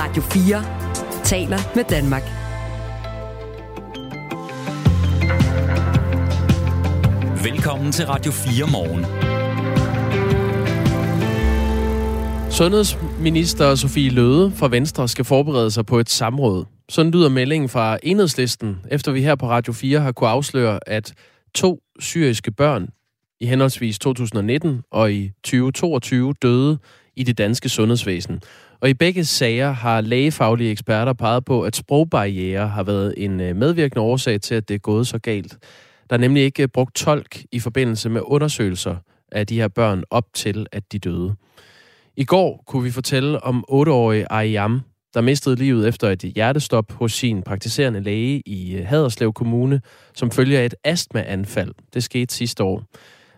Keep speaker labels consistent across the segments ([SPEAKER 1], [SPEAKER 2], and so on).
[SPEAKER 1] Radio 4 taler med Danmark.
[SPEAKER 2] Velkommen til Radio 4 morgen.
[SPEAKER 3] Sundhedsminister Sofie Løde fra Venstre skal forberede sig på et samråd. Sådan lyder meldingen fra Enhedslisten, efter vi her på Radio 4 har kunne afsløre, at to syriske børn i henholdsvis 2019 og i 2022 døde i det danske sundhedsvæsen. Og i begge sager har lægefaglige eksperter peget på, at sprogbarriere har været en øh, medvirkende årsag til, at det er gået så galt. Der er nemlig ikke øh, brugt tolk i forbindelse med undersøgelser af de her børn op til, at de døde. I går kunne vi fortælle om 8-årige Ayam, der mistede livet efter et hjertestop hos sin praktiserende læge i øh, Haderslev Kommune, som følger et astmaanfald. Det skete sidste år.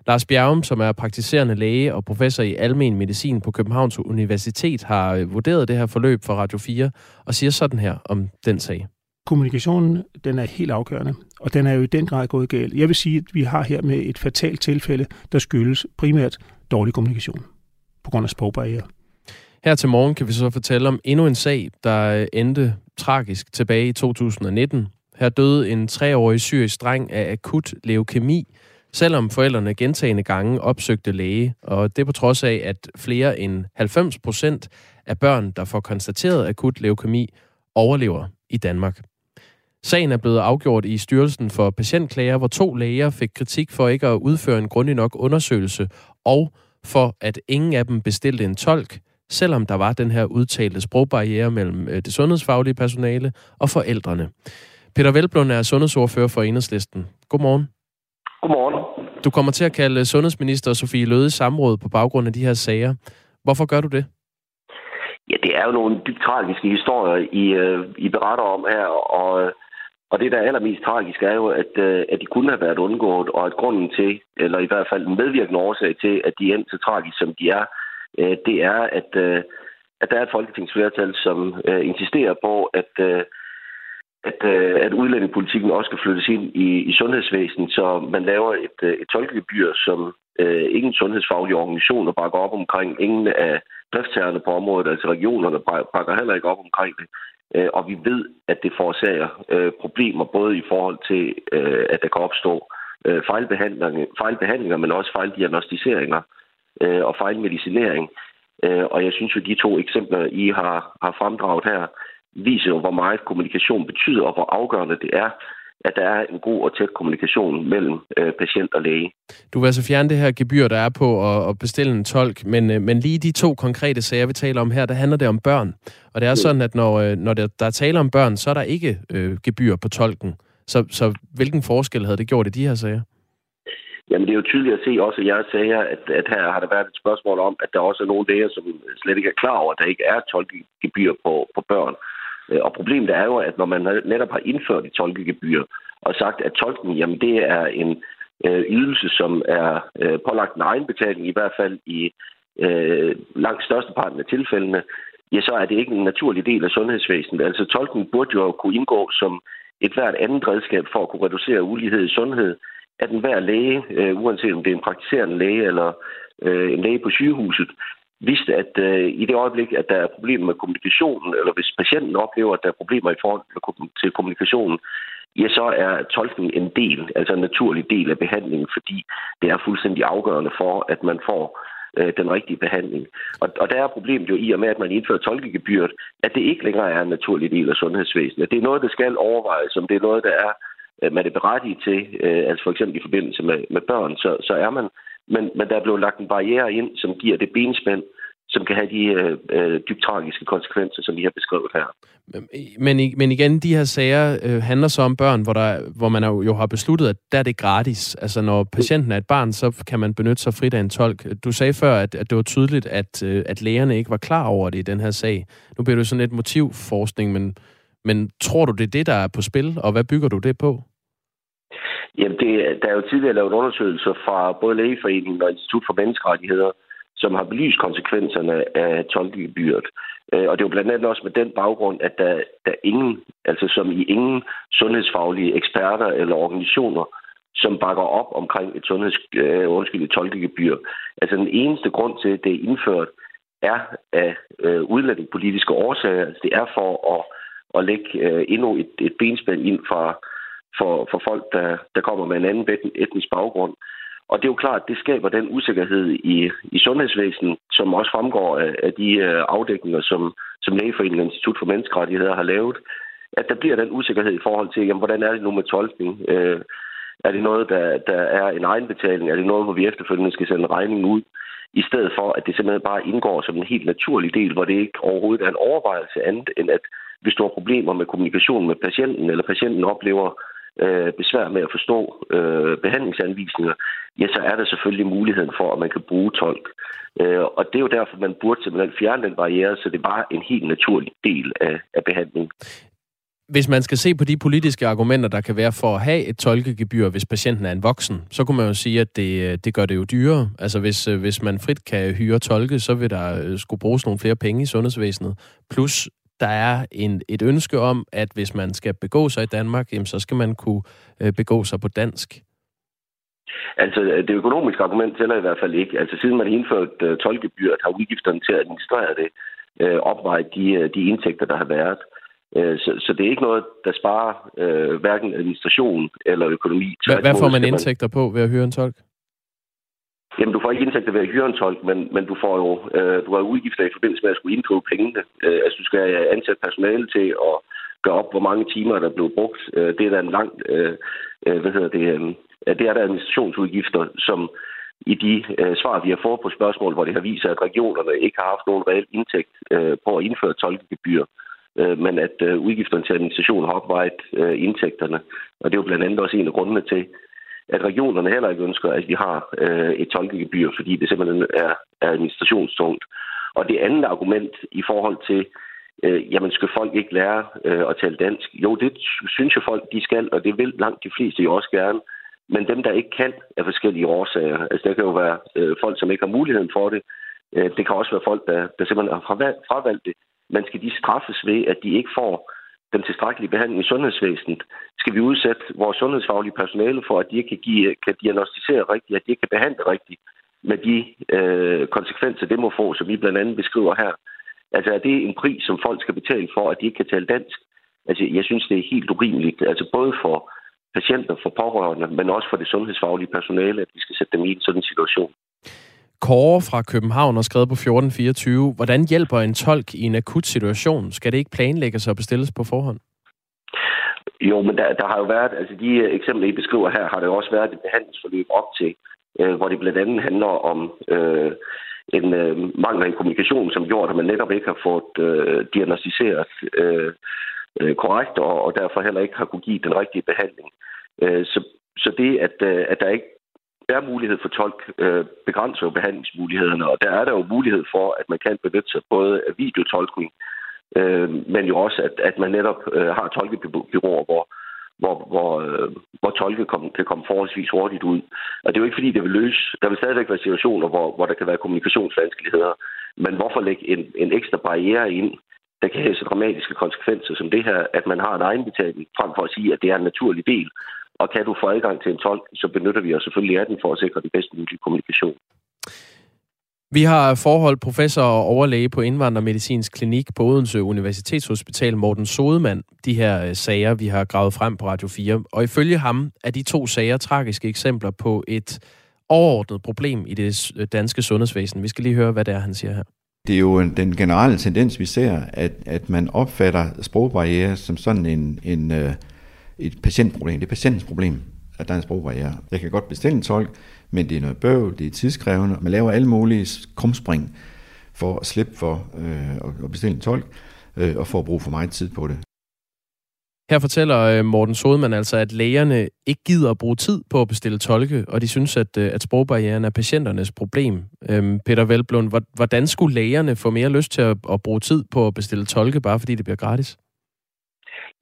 [SPEAKER 3] Lars Bjergum, som er praktiserende læge og professor i almen medicin på Københavns Universitet, har øh, vurderet det her forløb for Radio 4 og siger sådan her om den sag.
[SPEAKER 4] Kommunikationen, den er helt afgørende, og den er jo i den grad gået galt. Jeg vil sige, at vi har her med et fatalt tilfælde, der skyldes primært dårlig kommunikation på grund af sprogbarriere.
[SPEAKER 3] Her til morgen kan vi så fortælle om endnu en sag, der endte tragisk tilbage i 2019. Her døde en treårig syrisk dreng af akut leukemi, selvom forældrene gentagende gange opsøgte læge, og det på trods af, at flere end 90 procent af børn, der får konstateret akut leukemi, overlever i Danmark. Sagen er blevet afgjort i Styrelsen for Patientklager, hvor to læger fik kritik for ikke at udføre en grundig nok undersøgelse, og for at ingen af dem bestilte en tolk, selvom der var den her udtalte sprogbarriere mellem øh, det sundhedsfaglige personale og forældrene. Peter Velblund er sundhedsordfører for Enhedslisten. Godmorgen.
[SPEAKER 5] Godmorgen.
[SPEAKER 3] Du kommer til at kalde sundhedsminister Sofie Løde samråd på baggrund af de her sager. Hvorfor gør du det?
[SPEAKER 5] Ja, det er jo nogle dybt tragiske historier, I, øh, I beretter om her, og, og det, der er allermest tragisk, er jo, at, øh, at de kunne have været undgået, og at grunden til, eller i hvert fald en medvirkende årsag til, at de er så tragiske, som de er, øh, det er, at, at der er et folketingsflertal, som insisterer på, at, at, uh, at udlændingepolitikken også skal flyttes ind i, i sundhedsvæsenet, så man laver et, uh, et tolkegebyr, som øh, ingen sundhedsfaglige organisationer bakker op omkring, ingen af driftsherrerne på området, altså regionerne, bakker heller ikke op omkring det. Øh, og vi ved, at det forårsager øh, problemer, både i forhold til, øh, at der kan opstå øh, fejlbehandlinger, fejlbehandlinger men også fejldiagnostiseringer og fejlmedicinering. Og jeg synes jo, de to eksempler, I har, har fremdraget her, viser jo, hvor meget kommunikation betyder, og hvor afgørende det er, at der er en god og tæt kommunikation mellem øh, patient og læge.
[SPEAKER 3] Du vil altså fjerne det her gebyr, der er på at, at bestille en tolk, men, øh, men lige de to konkrete sager, vi taler om her, der handler det om børn. Og det er sådan, at når, øh, når der, der er tale om børn, så er der ikke øh, gebyr på tolken. Så, så hvilken forskel havde det gjort i de her sager?
[SPEAKER 5] Jamen, det er jo tydeligt at se også i jeres sager, at, at her har der været et spørgsmål om, at der også er nogle læger, som slet ikke er klar over, at der ikke er tolkegebyr på, på børn. Øh, og problemet er jo, at når man netop har indført et tolkegebyr og sagt, at tolken, jamen det er en øh, ydelse, som er øh, pålagt en egenbetaling, i hvert fald i øh, langt størsteparten af tilfældene, ja, så er det ikke en naturlig del af sundhedsvæsenet. Altså tolken burde jo kunne indgå som et hvert andet redskab for at kunne reducere ulighed i sundhed, at enhver læge, øh, uanset om det er en praktiserende læge eller øh, en læge på sygehuset, vidste, at øh, i det øjeblik, at der er problemer med kommunikationen, eller hvis patienten oplever, at der er problemer i forhold til kommunikationen, ja, så er tolkning en del, altså en naturlig del af behandlingen, fordi det er fuldstændig afgørende for, at man får øh, den rigtige behandling. Og, og der er problemet jo i og med, at man indfører tolkegebyret, at det ikke længere er en naturlig del af sundhedsvæsenet. Det er noget, der skal overvejes, om det er noget, der er øh, man er berettiget til, øh, altså for eksempel i forbindelse med, med børn, så, så er man men, men der er blevet lagt en barriere ind, som giver det benspænd, som kan have de øh, øh dybt tragiske konsekvenser, som vi har beskrevet her.
[SPEAKER 3] Øhm, men, men igen, de her sager øh, handler så om børn, hvor, der, hvor man jo har besluttet, at der er det gratis. Altså når patienten er et barn, så kan man benytte sig frit af en tolk. Du sagde før, at, at det var tydeligt, at, øh, at lægerne ikke var klar over det i den her sag. Nu bliver det sådan lidt motivforskning, men, men tror du, det er det, der er på spil, og hvad bygger du det på?
[SPEAKER 5] Jamen, det, der er jo tidligere lavet undersøgelser fra både Lægeforeningen og Institut for Menneskerettigheder, som har belyst konsekvenserne af tolkegebyret. Øh, og det er jo blandt andet også med den baggrund, at der, der ingen, altså som i ingen sundhedsfaglige eksperter eller organisationer, som bakker op omkring et sundheds, øh, undskyld, et tolkegebyr. Altså den eneste grund til, at det er indført, er, af øh, udlændingepolitiske årsager. Altså, det er for at, at lægge øh, endnu et, et benspænd ind fra, for, for folk, der, der kommer med en anden etnisk baggrund. Og det er jo klart, at det skaber den usikkerhed i, i sundhedsvæsenet, som også fremgår af, af de øh, afdækninger, som, som Lægeforeningen Institut for Menneskerettigheder har lavet, at der bliver den usikkerhed i forhold til, jamen, hvordan er det nu med tolkning? Øh, er det noget, der, der er en egenbetaling? Er det noget, hvor vi efterfølgende skal sende regningen ud? I stedet for, at det simpelthen bare indgår som en helt naturlig del, hvor det ikke overhovedet er en overvejelse andet, end at hvis du har problemer med kommunikation med patienten, eller patienten oplever øh, besvær med at forstå øh, behandlingsanvisninger, ja, så er der selvfølgelig muligheden for, at man kan bruge tolk. Øh, og det er jo derfor, man burde simpelthen fjerne den barriere, så det var en helt naturlig del af, af behandlingen
[SPEAKER 3] hvis man skal se på de politiske argumenter, der kan være for at have et tolkegebyr, hvis patienten er en voksen, så kunne man jo sige, at det, øh, det gør det jo dyrere. Altså hvis, øh, hvis man frit kan hyre tolke, så vil der øh, skulle bruges nogle flere penge i sundhedsvæsenet. Plus, der er en, et ønske om, at hvis man skal begå sig i Danmark, jamen, så skal man kunne øh, begå sig på dansk.
[SPEAKER 5] Altså, det økonomiske argument tæller i hvert fald ikke. Altså, siden man indført uh, tolkegebyret, har udgifterne til at administrere det uh, opvejet de, uh, de indtægter, der har været. Øh, så, så det er ikke noget, der sparer øh, hverken administration eller økonomi.
[SPEAKER 3] Hvad, hvad får man indtægter på ved at hyre en tolk?
[SPEAKER 5] Jamen, du får ikke indtægter ved at hyre en tolk, men, men du får jo øh, du har udgifter i forbindelse med at skulle inddrive pengene. Øh, altså, du skal ansætte personale til at gøre op, hvor mange timer der er blevet brugt. Øh, det er da en lang, øh, øh, hvad hedder det, øh, det er der administrationsudgifter, som i de øh, svar, vi har fået på spørgsmål, hvor det har vist sig, at regionerne ikke har haft nogen reel indtægt øh, på at indføre tolkegebyr. Øh, men at øh, udgifterne til administration har opvejet øh, indtægterne. Og det er jo blandt andet også en af grundene til, at regionerne heller ikke ønsker, at vi har øh, et tolkegebyr, fordi det simpelthen er, er administrationstungt. Og det andet argument i forhold til, øh, jamen skal folk ikke lære øh, at tale dansk? Jo, det synes jeg folk, de skal, og det vil langt de fleste jo også gerne. Men dem, der ikke kan, af forskellige årsager. Altså, der kan jo være øh, folk, som ikke har muligheden for det. Øh, det kan også være folk, der, der simpelthen har fravalgt det men skal de straffes ved, at de ikke får den tilstrækkelige behandling i sundhedsvæsenet? Skal vi udsætte vores sundhedsfaglige personale for, at de ikke kan, give, kan diagnostisere rigtigt, at de ikke kan behandle rigtigt med de øh, konsekvenser, det må få, som vi blandt andet beskriver her? Altså er det en pris, som folk skal betale for, at de ikke kan tale dansk? Altså jeg synes, det er helt urimeligt, altså både for patienter, for pårørende, men også for det sundhedsfaglige personale, at vi skal sætte dem i en sådan situation.
[SPEAKER 3] Kåre fra København har skrevet på 1424, hvordan hjælper en tolk i en akut situation? Skal det ikke planlægges og bestilles på forhånd?
[SPEAKER 5] Jo, men der, der har jo været, altså de eksempler, I beskriver her, har der jo også været et behandlingsforløb op til, øh, hvor det blandt andet handler om øh, en øh, mangel af kommunikation, som gjorde, at man netop ikke har fået øh, diagnostiseret øh, øh, korrekt, og, og derfor heller ikke har kunne give den rigtige behandling. Øh, så, så det, at, øh, at der ikke der er mulighed for tolk, øh, begrænser jo behandlingsmulighederne, og der er der jo mulighed for, at man kan benytte sig både af videotolkning, øh, men jo også, at, at man netop øh, har tolkebyråer, hvor, hvor, hvor, øh, hvor tolke kom, kan komme forholdsvis hurtigt ud. Og det er jo ikke, fordi det vil løse... Der vil stadigvæk være situationer, hvor, hvor der kan være kommunikationsvanskeligheder, men hvorfor lægge en, en ekstra barriere ind, der kan have så dramatiske konsekvenser som det her, at man har en egenbetaling, frem for at sige, at det er en naturlig del og kan du få adgang til en tolk, så benytter vi os selvfølgelig af den for at sikre den bedst mulige kommunikation.
[SPEAKER 3] Vi har forhold professor og overlæge på Indvandrermedicinsk Klinik på Odense Universitetshospital, Morten Sodemann, de her øh, sager, vi har gravet frem på Radio 4. Og ifølge ham er de to sager tragiske eksempler på et overordnet problem i det øh, danske sundhedsvæsen. Vi skal lige høre, hvad det er, han siger her.
[SPEAKER 6] Det er jo den generelle tendens, vi ser, at, at man opfatter sprogbarriere som sådan en, en, øh, et patientproblem. Det er patientens problem, at der er en sprogbarriere. Jeg kan godt bestille en tolk, men det er noget bøv, det er tidskrævende. Man laver alle mulige krumspring for at slippe for øh, at bestille en tolk, øh, og for at bruge for meget tid på det.
[SPEAKER 3] Her fortæller øh, Morten Sodemann altså, at lægerne ikke gider at bruge tid på at bestille tolke, og de synes, at, øh, at sprogbarrieren er patienternes problem. Øhm, Peter Velblund, hvordan skulle lægerne få mere lyst til at, at bruge tid på at bestille tolke, bare fordi det bliver gratis?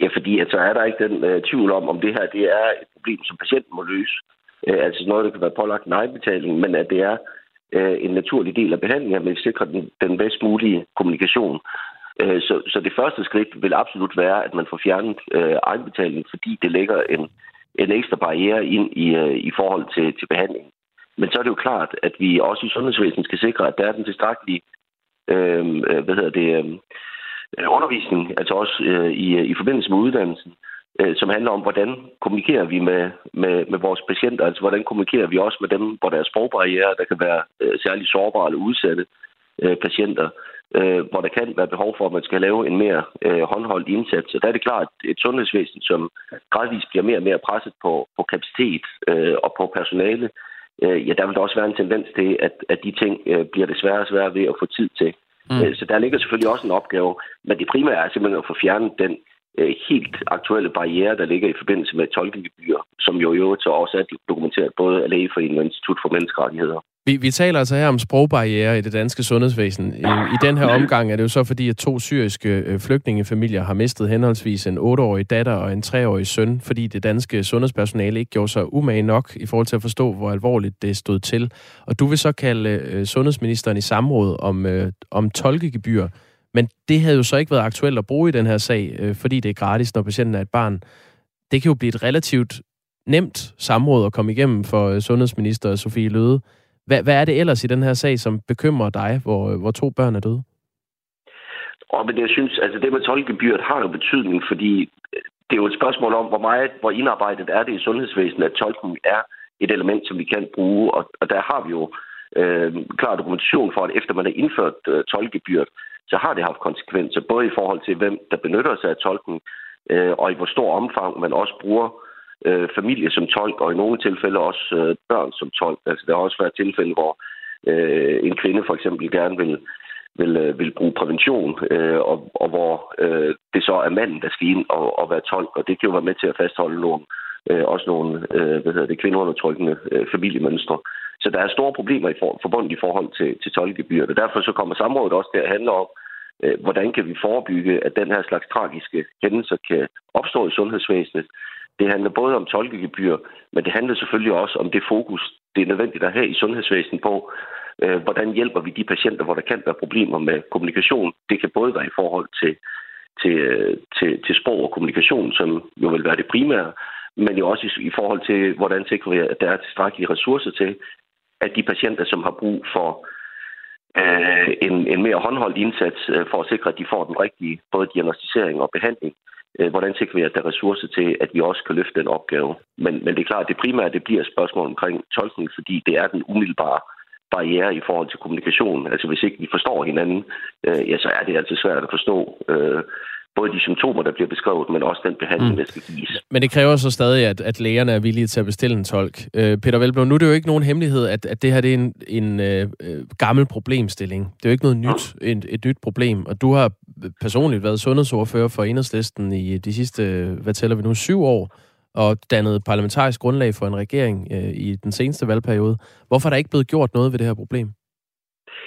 [SPEAKER 5] Ja, fordi altså, er der ikke den øh, tvivl om, om det her det er et problem, som patienten må løse. Øh, altså noget, der kan være pålagt en egenbetaling, men at det er øh, en naturlig del af behandlingen, at man sikrer den, den bedst mulige kommunikation. Øh, så, så det første skridt vil absolut være, at man får fjernet øh, egenbetaling, fordi det lægger en, en ekstra barriere ind i, øh, i forhold til, til behandlingen. Men så er det jo klart, at vi også i sundhedsvæsenet skal sikre, at der er den tilstrækkelige øh, øh hvad hedder det, øh, Øh, undervisning, altså også øh, i, øh, i forbindelse med uddannelsen, øh, som handler om, hvordan kommunikerer vi med, med, med vores patienter, altså hvordan kommunikerer vi også med dem, hvor der er sprogbarriere, der kan være øh, særligt sårbare eller udsatte øh, patienter, øh, hvor der kan være behov for, at man skal lave en mere øh, håndholdt indsats. Og der er det klart et sundhedsvæsen, som gradvist bliver mere og mere presset på, på kapacitet øh, og på personale. Øh, ja, der vil der også være en tendens til, at, at de ting øh, bliver desværre svære ved at få tid til. Mm. Øh, så der ligger selvfølgelig også en opgave, men det primære er simpelthen at få fjernet den øh, helt aktuelle barriere, der ligger i forbindelse med tolkegebyr, som jo i øvrigt så også er dokumenteret både af Lægeforeningen og Institut for Menneskerettigheder.
[SPEAKER 3] Vi, vi taler altså her om sprogbarriere i det danske sundhedsvæsen. I, I den her omgang er det jo så fordi, at to syriske øh, flygtningefamilier har mistet henholdsvis en 8-årig datter og en 3-årig søn, fordi det danske sundhedspersonale ikke gjorde sig umage nok i forhold til at forstå, hvor alvorligt det stod til. Og du vil så kalde øh, sundhedsministeren i samråd om, øh, om tolkegebyr. Men det havde jo så ikke været aktuelt at bruge i den her sag, øh, fordi det er gratis, når patienten er et barn. Det kan jo blive et relativt nemt samråd at komme igennem for øh, sundhedsminister Sofie Løde. Hvad, hvad er det ellers i den her sag, som bekymrer dig, hvor, øh, hvor to børn er døde?
[SPEAKER 5] Og men jeg synes, altså det med tolkegebyret har jo betydning, fordi øh, det er jo et spørgsmål om, hvor meget, hvor indarbejdet er det i sundhedsvæsenet, at tolken er et element, som vi kan bruge. Og, og der har vi jo øh, klar dokumentation for, at efter man har indført øh, tolkegebyret, så har det haft konsekvenser, både i forhold til, hvem der benytter sig af tolken, øh, og i hvor stor omfang man også bruger øh, familie som tolk, og i nogle tilfælde også øh, børn som tolk. Altså, der har også været tilfælde, hvor øh, en kvinde for eksempel gerne vil, vil, øh, vil bruge prævention, øh, og, og hvor øh, det så er manden, der skal ind og, og være tolk, og det kan jo være med til at fastholde nogle, øh, også nogle øh, hvad hedder det, kvindeundertrykkende øh, familiemønstre. Så der er store problemer i for, forbundet i forhold til, til tolkegebyret, og derfor så kommer samrådet også til at handle om, øh, hvordan kan vi forebygge, at den her slags tragiske hændelser kan opstå i sundhedsvæsenet, det handler både om tolkegebyr, men det handler selvfølgelig også om det fokus, det er nødvendigt at have i sundhedsvæsenet på, øh, hvordan hjælper vi de patienter, hvor der kan være problemer med kommunikation. Det kan både være i forhold til, til, øh, til, til sprog og kommunikation, som jo vil være det primære, men jo også i, i forhold til, hvordan sikrer vi, at der er tilstrækkelige ressourcer til, at de patienter, som har brug for øh, en, en mere håndholdt indsats øh, for at sikre, at de får den rigtige både diagnostisering og behandling, Øh, Øh, hvordan sikrer vi, at der er ressourcer til, at vi også kan løfte den opgave? Men, men det er klart, at det primære det bliver et spørgsmål omkring tolkning, fordi det er den umiddelbare barriere i forhold til kommunikation. Altså hvis ikke vi forstår hinanden, øh, ja, så er det altså svært at forstå øh, både de symptomer, der bliver beskrevet, men også den behandling, mm. der skal gives.
[SPEAKER 3] Men det kræver så stadig, at, at lægerne er villige til at bestille en tolk. Øh, Peter Velblom, nu er det jo ikke nogen hemmelighed, at, at det her det er en, en øh, øh gammel problemstilling. Det er jo ikke noget nyt, ja. et, et nyt problem. Og du har personligt været sundhedsordfører for Enhedslisten i de sidste, hvad tæller vi nu, syv år, og dannet parlamentarisk grundlag for en regering øh, i den seneste valgperiode. Hvorfor er der ikke blevet gjort noget ved det her problem?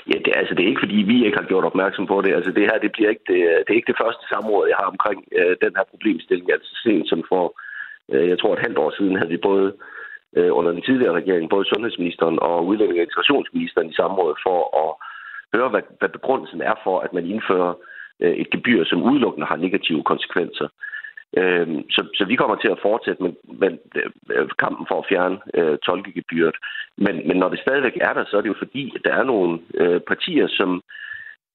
[SPEAKER 5] Ja, det, altså, det er ikke, fordi vi ikke har gjort opmærksom på det. Altså, det her det bliver ikke det, øh, det er ikke det første samråd, jeg har omkring øh, den her problemstilling. Altså, sent som for, øh, jeg tror, et halvt år siden havde vi både øh, under den tidligere regering, både sundhedsministeren og udlænding- og integrationsministeren i samrådet for at høre, hvad, hvad begrundelsen er for, at man indfører øh, et gebyr, som udelukkende har negative konsekvenser. Øh, så, så vi kommer til at fortsætte med, med med kampen for at fjerne øh, tolkegebyret. Men, men når det stadigvæk er der, så er det jo fordi, at der er nogle øh, partier, som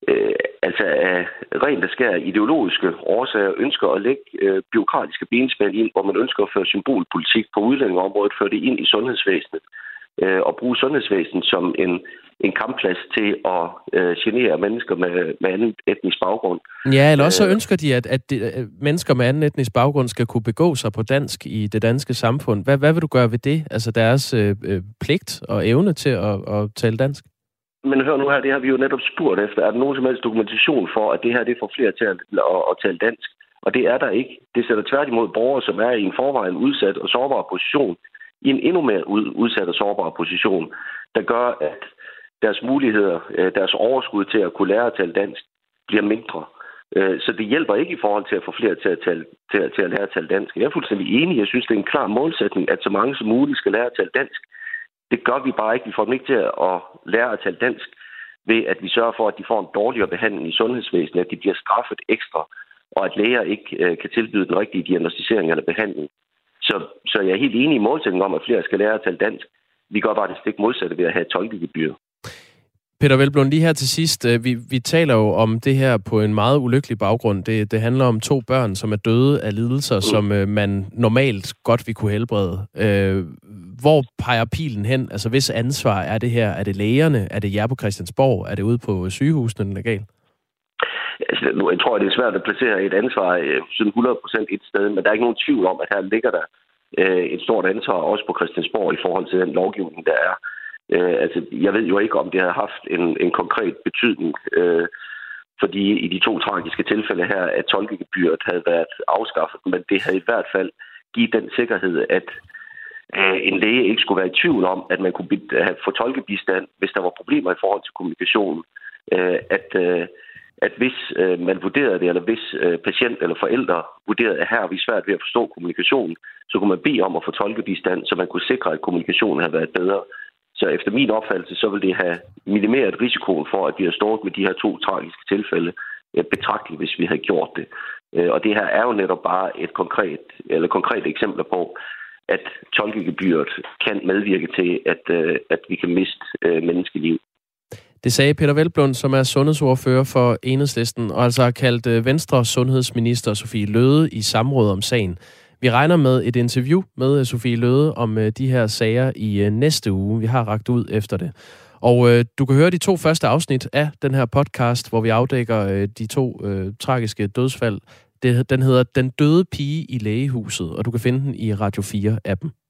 [SPEAKER 5] øh, altså af rent der skærer ideologiske årsager ønsker at lægge øh, byråkratiske benspænd ind, hvor man ønsker at føre symbolpolitik på udlændingeområdet, føre det ind i sundhedsvæsenet øh, og bruge sundhedsvæsenet som en, en kampplads til at øh, genere mennesker med, med anden etnisk baggrund.
[SPEAKER 3] Ja, eller også så øh, ønsker de, at, at de, at mennesker med anden etnisk baggrund skal kunne begå sig på dansk i det danske samfund. Hvad, hvad vil du gøre ved det? Altså deres øh, øh, pligt og evne til at, at tale dansk?
[SPEAKER 5] Men hør nu her, det har vi jo netop spurgt efter. Er der nogen som helst dokumentation for, at det her det får flere til at, at, at tale dansk? Og det er der ikke. Det sætter tværtimod borgere, som er i en forvejen udsat og sårbar position, i en endnu mere udsat og sårbar position, der gør, at deres muligheder, øh, deres overskud til at kunne lære at tale dansk, bliver mindre. Øh, så det hjælper ikke i forhold til at få flere til at, tale, til, at, til at lære at tale dansk. Jeg er fuldstændig enig. Jeg synes, det er en klar målsætning, at så mange som muligt skal lære at tale dansk. Det gør vi bare ikke. Vi får dem ikke til at lære at tale dansk ved, at vi sørger for, at de får en dårligere behandling i sundhedsvæsenet, at de bliver straffet ekstra, og at læger ikke øh, kan tilbyde den rigtige diagnostisering eller behandling. Så, så jeg er helt enig i målsætningen om, at flere skal lære at tale dansk. Vi gør bare det stik modsatte ved at have tolkegebyr.
[SPEAKER 3] Peter Velblom, lige her til sidst. Øh, vi, vi taler jo om det her på en meget ulykkelig baggrund. Det, det handler om to børn, som er døde af lidelser, mm. som øh, man normalt godt vil kunne helbrede. Øh, hvor peger pilen hen? Altså, hvis ansvar er det her? Er det lægerne? Er det jer på Christiansborg? Er det ude på sygehusene, den er galt?
[SPEAKER 5] Altså, nu, jeg tror, det er svært at placere et ansvar øh, sådan 100% et sted, men der er ikke nogen tvivl om, at her ligger der øh, et stort ansvar også på Christiansborg i forhold til den lovgivning, der er. Øh, altså, jeg ved jo ikke, om det har haft en, en konkret betydning, øh, fordi i de to tragiske tilfælde her, at tolkegebyret havde været afskaffet, men det havde i hvert fald givet den sikkerhed, at øh, en læge ikke skulle være i tvivl om, at man kunne have, få tolkebistand, hvis der var problemer i forhold til kommunikationen. Øh, at, øh, at hvis øh, man vurderede det, eller hvis øh, patient eller forældre vurderede, at her er vi svært ved at forstå kommunikationen, så kunne man bede om at få tolkebistand, så man kunne sikre, at kommunikationen havde været bedre. Så efter min opfattelse, så vil det have minimeret risikoen for, at vi har stået med de her to tragiske tilfælde øh, betragteligt, hvis vi havde gjort det. Øh, og det her er jo netop bare et konkret, eller konkret eksempel på, at tolkegebyret kan medvirke til, at, øh, at vi kan miste øh, menneskeliv.
[SPEAKER 3] Det sagde Peter Velblund, som er sundhedsordfører for Enhedslisten, og altså har kaldt øh, Venstre sundhedsminister Sofie Løde i samråd om sagen. Vi regner med et interview med øh, Sofie Løde om øh, de her sager i næste uge. Vi har ragt ud efter det. Og øh, du kan høre de to første afsnit af den her podcast, hvor vi afdækker øh, de to øh, tragiske dødsfald. Det, den hedder Den døde pige i lægehuset, og du kan finde den i Radio 4-appen.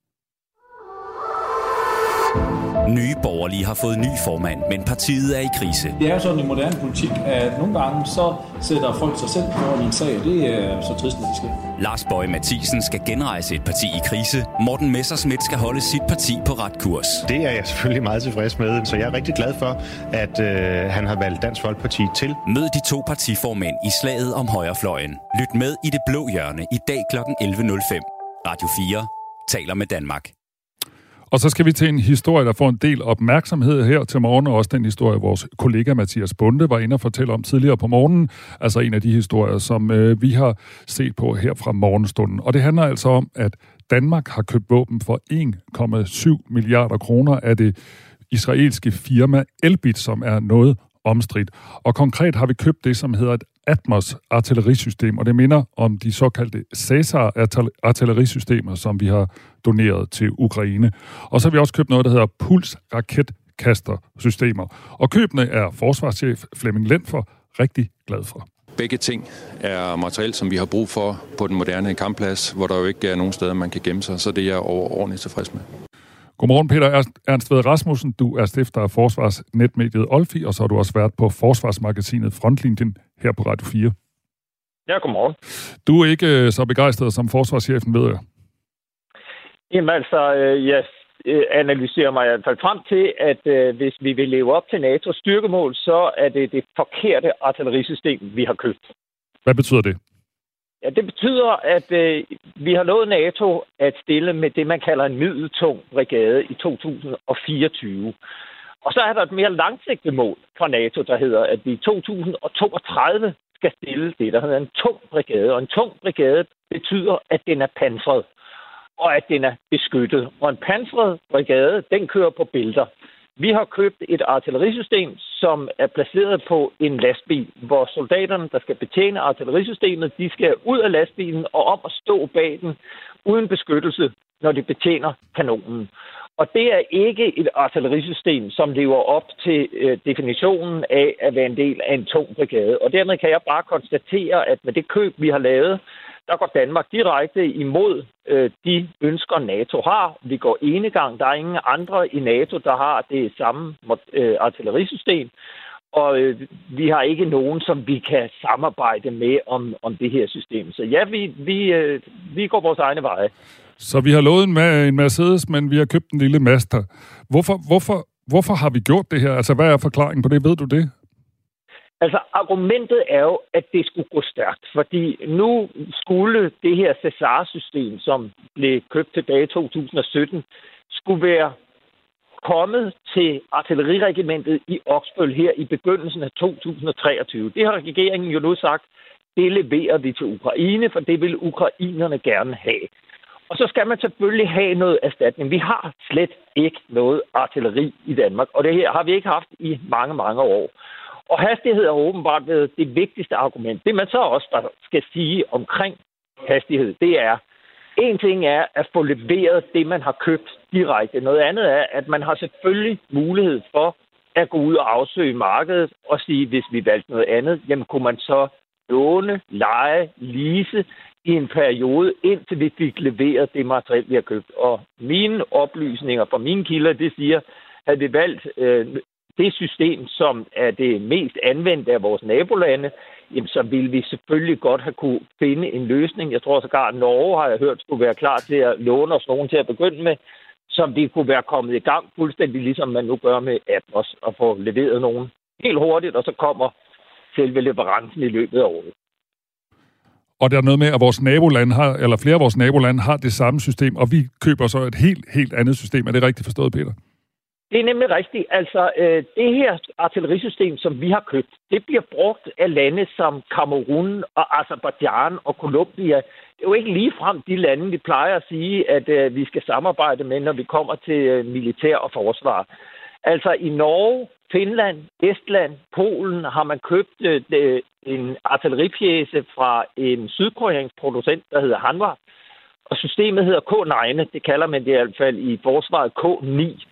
[SPEAKER 2] Nye borgerlige har fået ny formand, men partiet er i krise.
[SPEAKER 7] Det er sådan i moderne politik, at nogle gange så sætter folk sig selv foran en sag, og det er så trist, når det sker.
[SPEAKER 2] Lars Bøge Mathisen skal genrejse et parti i krise. Morten Messerschmidt skal holde sit parti på ret kurs.
[SPEAKER 8] Det er jeg selvfølgelig meget tilfreds med, så jeg er rigtig glad for, at øh, han har valgt Dansk Folkeparti til.
[SPEAKER 2] Mød de to partiformænd i slaget om højrefløjen. Lyt med i det blå hjørne i dag kl. 11.05. Radio 4 taler med Danmark.
[SPEAKER 9] Og så skal vi til en historie, der får en del opmærksomhed her til morgen, og også den historie, vores kollega Mathias Bunde var inde og fortælle om tidligere på morgenen. Altså en af de historier, som øh, vi har set på her fra morgenstunden. Og det handler altså om, at Danmark har købt våben for 1,7 milliarder kroner af det israelske firma Elbit, som er noget omstridt. Og konkret har vi købt det, som hedder et Atmos artillerisystem, og det minder om de såkaldte Cæsar artillerisystemer, som vi har doneret til Ukraine. Og så har vi også købt noget, der hedder Puls raketkaster-systemer. Og købene er forsvarschef Flemming Lendfer rigtig glad for.
[SPEAKER 10] Begge ting er materiel, som vi har brug for på den moderne kampplads, hvor der jo ikke er nogen steder, man kan gemme sig, så det er jeg overordentligt tilfreds med.
[SPEAKER 9] Godmorgen, Peter Ernst Ved Rasmussen. Du er stifter af Forsvarsnetmediet Olfi, og så har du også været på Forsvarsmagasinet Frontlinjen her på Radio 4.
[SPEAKER 11] Ja, godmorgen.
[SPEAKER 9] Du er ikke øh, så begejstret som forsvarschefen, ved jeg.
[SPEAKER 11] Jamen altså, øh, jeg øh, analyserer mig i hvert fald frem til, at hvis vi vil leve op til NATO's styrkemål, så er det det forkerte artillerisystem, vi har købt.
[SPEAKER 9] Hvad betyder det?
[SPEAKER 11] Ja, det betyder, at øh, vi har lovet NATO at stille med det, man kalder en middeltung brigade i 2024. Og så er der et mere langsigtet mål fra NATO, der hedder, at vi i 2032 skal stille det, der hedder en tung brigade. Og en tung brigade betyder, at den er pansret, og at den er beskyttet. Og en pansret brigade, den kører på bælter. Vi har købt et artillerisystem, som er placeret på en lastbil, hvor soldaterne, der skal betjene artillerisystemet, de skal ud af lastbilen og op og stå bag den uden beskyttelse, når de betjener kanonen. Og det er ikke et artillerisystem, som lever op til øh, definitionen af at være en del af en tung brigade. Og dermed kan jeg bare konstatere, at med det køb, vi har lavet, der går Danmark direkte imod øh, de ønsker, NATO har. Vi går enegang. Der er ingen andre i NATO, der har det samme øh, artillerisystem. Og øh, vi har ikke nogen, som vi kan samarbejde med om, om det her system. Så ja, vi, vi, øh, vi går vores egne veje.
[SPEAKER 9] Så vi har lovet en, en Mercedes, men vi har købt en lille Master. Hvorfor, hvorfor, hvorfor har vi gjort det her? Altså, hvad er forklaringen på det? Ved du det?
[SPEAKER 11] Altså, argumentet er jo, at det skulle gå stærkt, fordi nu skulle det her Cesar-system, som blev købt tilbage i 2017, skulle være kommet til artilleriregimentet i Oksbøl her i begyndelsen af 2023. Det har regeringen jo nu sagt, det leverer vi til Ukraine, for det vil ukrainerne gerne have. Og så skal man selvfølgelig have noget erstatning. Vi har slet ikke noget artilleri i Danmark, og det her har vi ikke haft i mange, mange år. Og hastighed er åbenbart været det vigtigste argument. Det man så også der skal sige omkring hastighed, det er, en ting er at få leveret det, man har købt direkte. Noget andet er, at man har selvfølgelig mulighed for at gå ud og afsøge markedet og sige, hvis vi valgte noget andet, jamen kunne man så låne, lege, lease i en periode, indtil vi fik leveret det materiel, vi har købt. Og mine oplysninger fra mine kilder, det siger, at vi valgt øh, det system, som er det mest anvendte af vores nabolande, jamen, så ville vi selvfølgelig godt have kunne finde en løsning. Jeg tror sågar, at Norge har jeg hørt, skulle være klar til at låne os nogen til at begynde med, som vi kunne være kommet i gang fuldstændig ligesom man nu gør med Atmos, og få leveret nogen helt hurtigt, og så kommer selve leverancen i løbet af året.
[SPEAKER 9] Og der er noget med, at vores nabolande har, eller flere af vores nabolande har det samme system, og vi køber så et helt, helt andet system. Er det rigtigt forstået, Peter?
[SPEAKER 11] Det er nemlig rigtigt. Altså, øh, det her artillerisystem, som vi har købt, det bliver brugt af lande som Kamerun og Azerbaijan og Colombia. Det er jo ikke lige frem de lande, vi plejer at sige, at øh, vi skal samarbejde med, når vi kommer til øh, militær og forsvar. Altså i Norge, Finland, Estland, Polen har man købt øh, en artilleripjæse fra en sydkoreansk producent, der hedder Hanwha. Og systemet hedder K9, det kalder man det i hvert fald i forsvaret K9.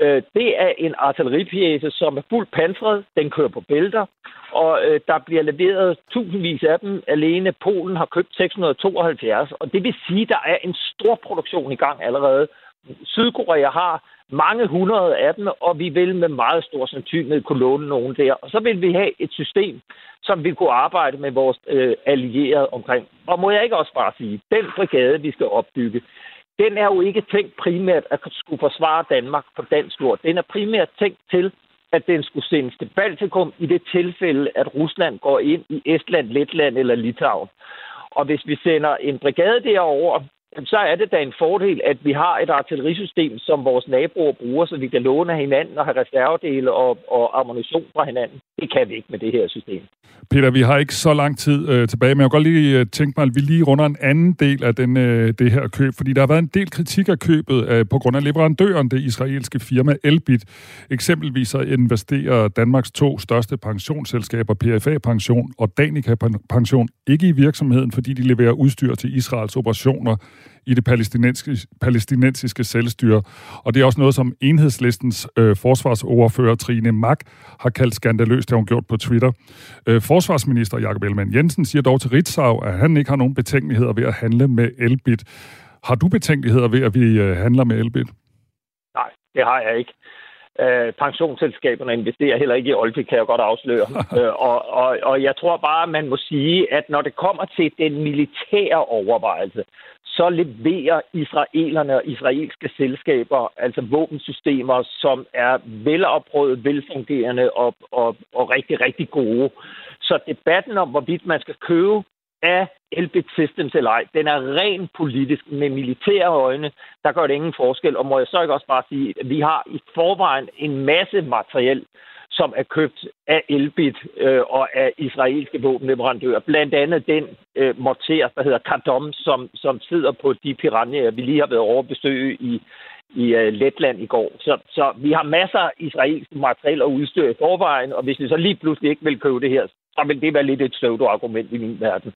[SPEAKER 11] Øh, det er en artilleripjæse, som er fuldt pansret. Den kører på bælter, og øh, der bliver leveret tusindvis af dem. Alene Polen har købt 672, og det vil sige, at der er en stor produktion i gang allerede. Sydkorea har mange hundrede af dem, og vi vil med meget stor sandsynlighed kunne låne nogen der. Og så vil vi have et system, som vi kunne arbejde med vores øh, allierede omkring. Og må jeg ikke også bare sige, den brigade, vi skal opbygge, den er jo ikke tænkt primært at skulle forsvare Danmark på dansk jord. Den er primært tænkt til, at den skulle sendes til Baltikum i det tilfælde, at Rusland går ind i Estland, Letland eller Litauen. Og hvis vi sender en brigade derover, så er det da en fordel, at vi har et artillerisystem, som vores naboer bruger, så vi kan låne af hinanden og have reservedele og, og ammunition fra hinanden. Det kan vi ikke med det her system.
[SPEAKER 9] Peter, vi har ikke så lang tid øh, tilbage, men jeg kan godt lige øh, tænke mig, at vi lige runder en anden del af den, øh, det her køb, fordi der har været en del kritik af købet øh, på grund af leverandøren, det israelske firma Elbit. Eksempelvis så investerer Danmarks to største pensionsselskaber, PFA Pension og Danica Pension, ikke i virksomheden, fordi de leverer udstyr til Israels operationer i det palæstinensiske, palæstinensiske selvstyre. Og det er også noget, som enhedslistens øh, forsvarsoverfører Trine Mack har kaldt skandaløst, det har hun gjort på Twitter. Øh, forsvarsminister Jakob Ellemann Jensen siger dog til Ritzau, at han ikke har nogen betænkeligheder ved at handle med Elbit. Har du betænkeligheder ved, at vi øh, handler med Elbit?
[SPEAKER 11] Nej, det har jeg ikke. Øh, pensionsselskaberne investerer heller ikke i Olfi, kan jeg godt afsløre. øh, og, og, og jeg tror bare, man må sige, at når det kommer til den militære overvejelse, så leverer israelerne og israelske selskaber altså våbensystemer, som er velopprøvet, velfungerende og, og, og rigtig, rigtig gode. Så debatten om, hvorvidt man skal købe af Elbit Systems eller ej, den er rent politisk med militære øjne. Der gør det ingen forskel. Og må jeg så ikke også bare sige, at vi har i forvejen en masse materiel, som er købt af Elbit øh, og af israelske våbenleverandører. Blandt andet den øh, morter, der hedder Kardom, som, som sidder på de piranjer, vi lige har været over besøge i, i øh, Letland i går. Så, så vi har masser af israelsk materiel og udstyr i forvejen, og hvis vi så lige pludselig ikke vil købe det her, så vil det være lidt et pseudo-argument i min verden.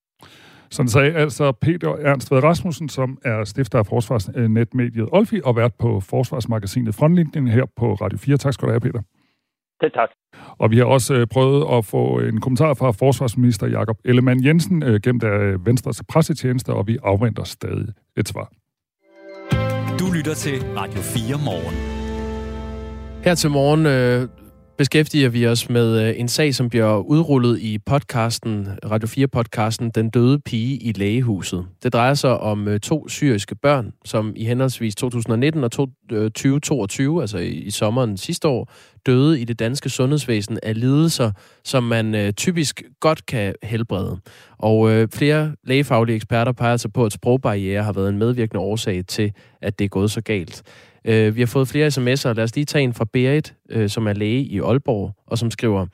[SPEAKER 9] Sådan sagde altså Peter Ernst Ved Rasmussen, som er stifter af forsvarsnetmediet Olfi og vært på Forsvarsmagasinet Frontlinjen her på Radio 4. Tak skal du have, Peter.
[SPEAKER 11] Det tak.
[SPEAKER 9] Og vi har også øh, prøvet at få en kommentar fra forsvarsminister Jakob Ellemann Jensen øh, gennem af Venstres pressetjeneste, og vi afventer stadig et svar.
[SPEAKER 2] Du lytter til Radio 4 morgen.
[SPEAKER 3] Her til morgen øh, beskæftiger vi os med øh, en sag, som bliver udrullet i podcasten, Radio 4-podcasten Den døde pige i lægehuset. Det drejer sig om øh, to syriske børn, som i henholdsvis 2019 og 2022, øh, altså i sommeren sidste år, døde i det danske sundhedsvæsen af lidelser, som man typisk godt kan helbrede. Og flere lægefaglige eksperter peger sig på, at sprogbarriere har været en medvirkende årsag til, at det er gået så galt. Øh, vi har fået flere sms'er. Lad os lige tage en fra Berit, øh, som er læge i Aalborg, og som skriver,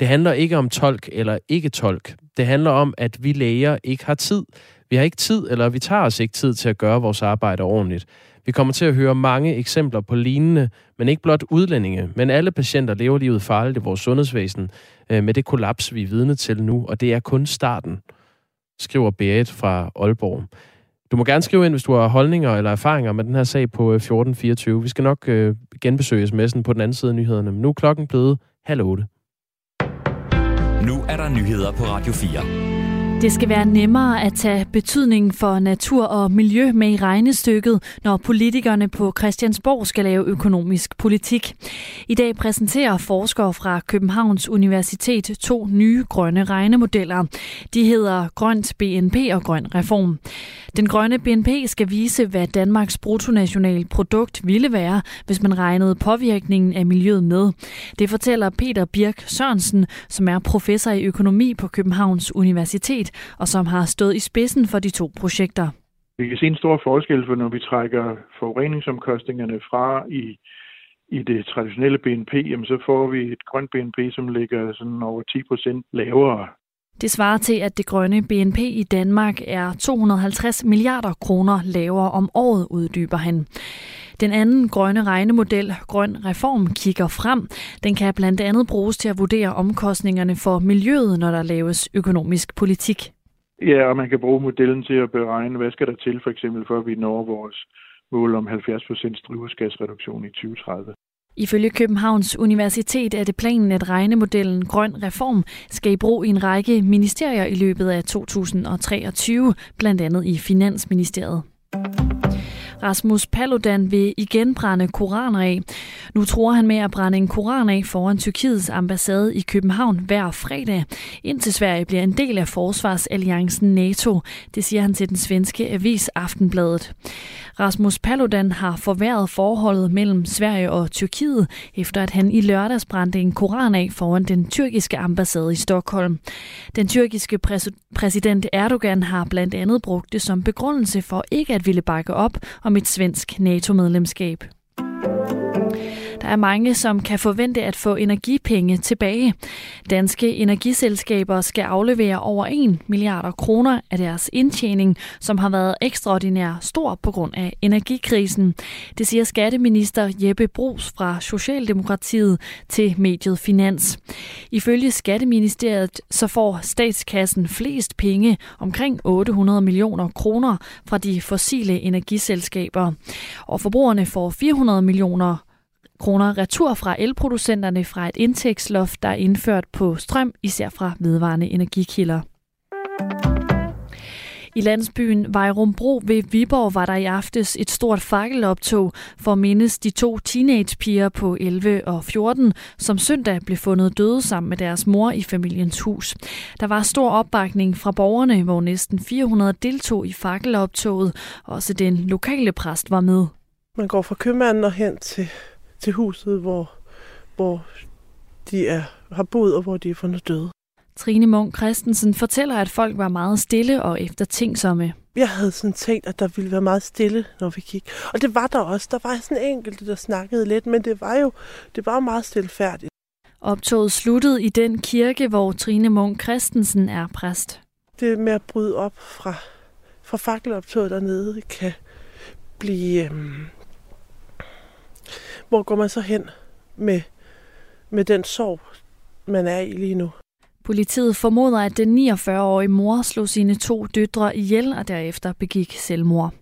[SPEAKER 3] det handler ikke om tolk eller ikke tolk. Det handler om, at vi læger ikke har tid. Vi har ikke tid, eller vi tager os ikke tid til at gøre vores arbejde ordentligt. Vi kommer til at høre mange eksempler på lignende, men ikke blot udlændinge, men alle patienter lever livet farligt i vores sundhedsvæsen øh, med det kollaps, vi er vidne til nu, og det er kun starten, skriver Berit fra Aalborg. Du må gerne skrive ind, hvis du har holdninger eller erfaringer med den her sag på øh, 1424. Vi skal nok øh, genbesøge sms'en på den anden side af nyhederne, men nu er klokken blevet halv otte.
[SPEAKER 2] Nu er der nyheder på Radio 4.
[SPEAKER 12] Det skal være nemmere at tage betydningen for natur og miljø med i regnestykket, når politikerne på Christiansborg skal lave økonomisk politik. I dag præsenterer forskere fra Københavns Universitet to nye grønne regnemodeller. De hedder Grønt BNP og Grøn Reform. Den grønne BNP skal vise, hvad Danmarks bruttonational produkt ville være, hvis man regnede påvirkningen af miljøet med. Det fortæller Peter Birk Sørensen, som er professor i økonomi på Københavns Universitet og som har stået i spidsen for de to projekter.
[SPEAKER 13] Vi kan se en stor forskel, for når vi trækker forureningsomkostningerne fra i, i det traditionelle BNP, jamen så får vi et grønt BNP, som ligger sådan over 10 procent lavere.
[SPEAKER 12] Det svarer til, at det grønne BNP i Danmark er 250 milliarder kroner lavere om året, uddyber han. Den anden grønne regnemodel, Grøn Reform, kigger frem. Den kan blandt andet bruges til at vurdere omkostningerne for miljøet, når der laves økonomisk politik.
[SPEAKER 13] Ja, og man kan bruge modellen til at beregne, hvad skal der til for eksempel, for at vi når vores mål om 70% drivhusgasreduktion i 2030.
[SPEAKER 12] Ifølge Københavns Universitet er det planen, at regnemodellen Grøn Reform skal i brug i en række ministerier i løbet af 2023, blandt andet i Finansministeriet. Rasmus Paludan vil igen brænde koraner af. Nu tror han med at brænde en koran af foran Tyrkiets ambassade i København hver fredag, indtil Sverige bliver en del af forsvarsalliancen NATO. Det siger han til den svenske avis Aftenbladet. Rasmus Paludan har forværret forholdet mellem Sverige og Tyrkiet, efter at han i lørdags brændte en koran af foran den tyrkiske ambassade i Stockholm. Den tyrkiske præsident Erdogan har blandt andet brugt det som begrundelse for ikke at ville bakke op om et svensk NATO-medlemskab. Der er mange, som kan forvente at få energipenge tilbage. Danske energiselskaber skal aflevere over 1 milliarder kroner af deres indtjening, som har været ekstraordinær stor på grund af energikrisen. Det siger skatteminister Jeppe Brugs fra Socialdemokratiet til mediet Finans. Ifølge Skatteministeriet så får statskassen flest penge, omkring 800 millioner kroner, fra de fossile energiselskaber. Og forbrugerne får 400 millioner kroner retur fra elproducenterne fra et indtægtsloft, der er indført på strøm, især fra vedvarende energikilder. I landsbyen Vejrumbro ved Viborg var der i aftes et stort fakkeloptog for at mindes de to teenagepiger på 11 og 14, som søndag blev fundet døde sammen med deres mor i familiens hus. Der var stor opbakning fra borgerne, hvor næsten 400 deltog i fakkeloptoget. Også den lokale præst var med.
[SPEAKER 14] Man går fra købmanden og hen til til huset, hvor, hvor de er, har boet og hvor de er fundet døde.
[SPEAKER 12] Trine Munk Christensen fortæller, at folk var meget stille og eftertænksomme.
[SPEAKER 14] Jeg havde sådan tænkt, at der ville være meget stille, når vi gik. Og det var der også. Der var sådan enkelt, der snakkede lidt, men det var jo det var meget stilfærdigt.
[SPEAKER 12] Optoget sluttede i den kirke, hvor Trine Munk Christensen er præst.
[SPEAKER 14] Det med at bryde op fra, fra fakkeloptoget dernede kan blive øhm, hvor går man så hen med, med den sorg, man er i lige nu?
[SPEAKER 12] Politiet formoder, at den 49-årige mor slog sine to døtre ihjel og derefter begik selvmord.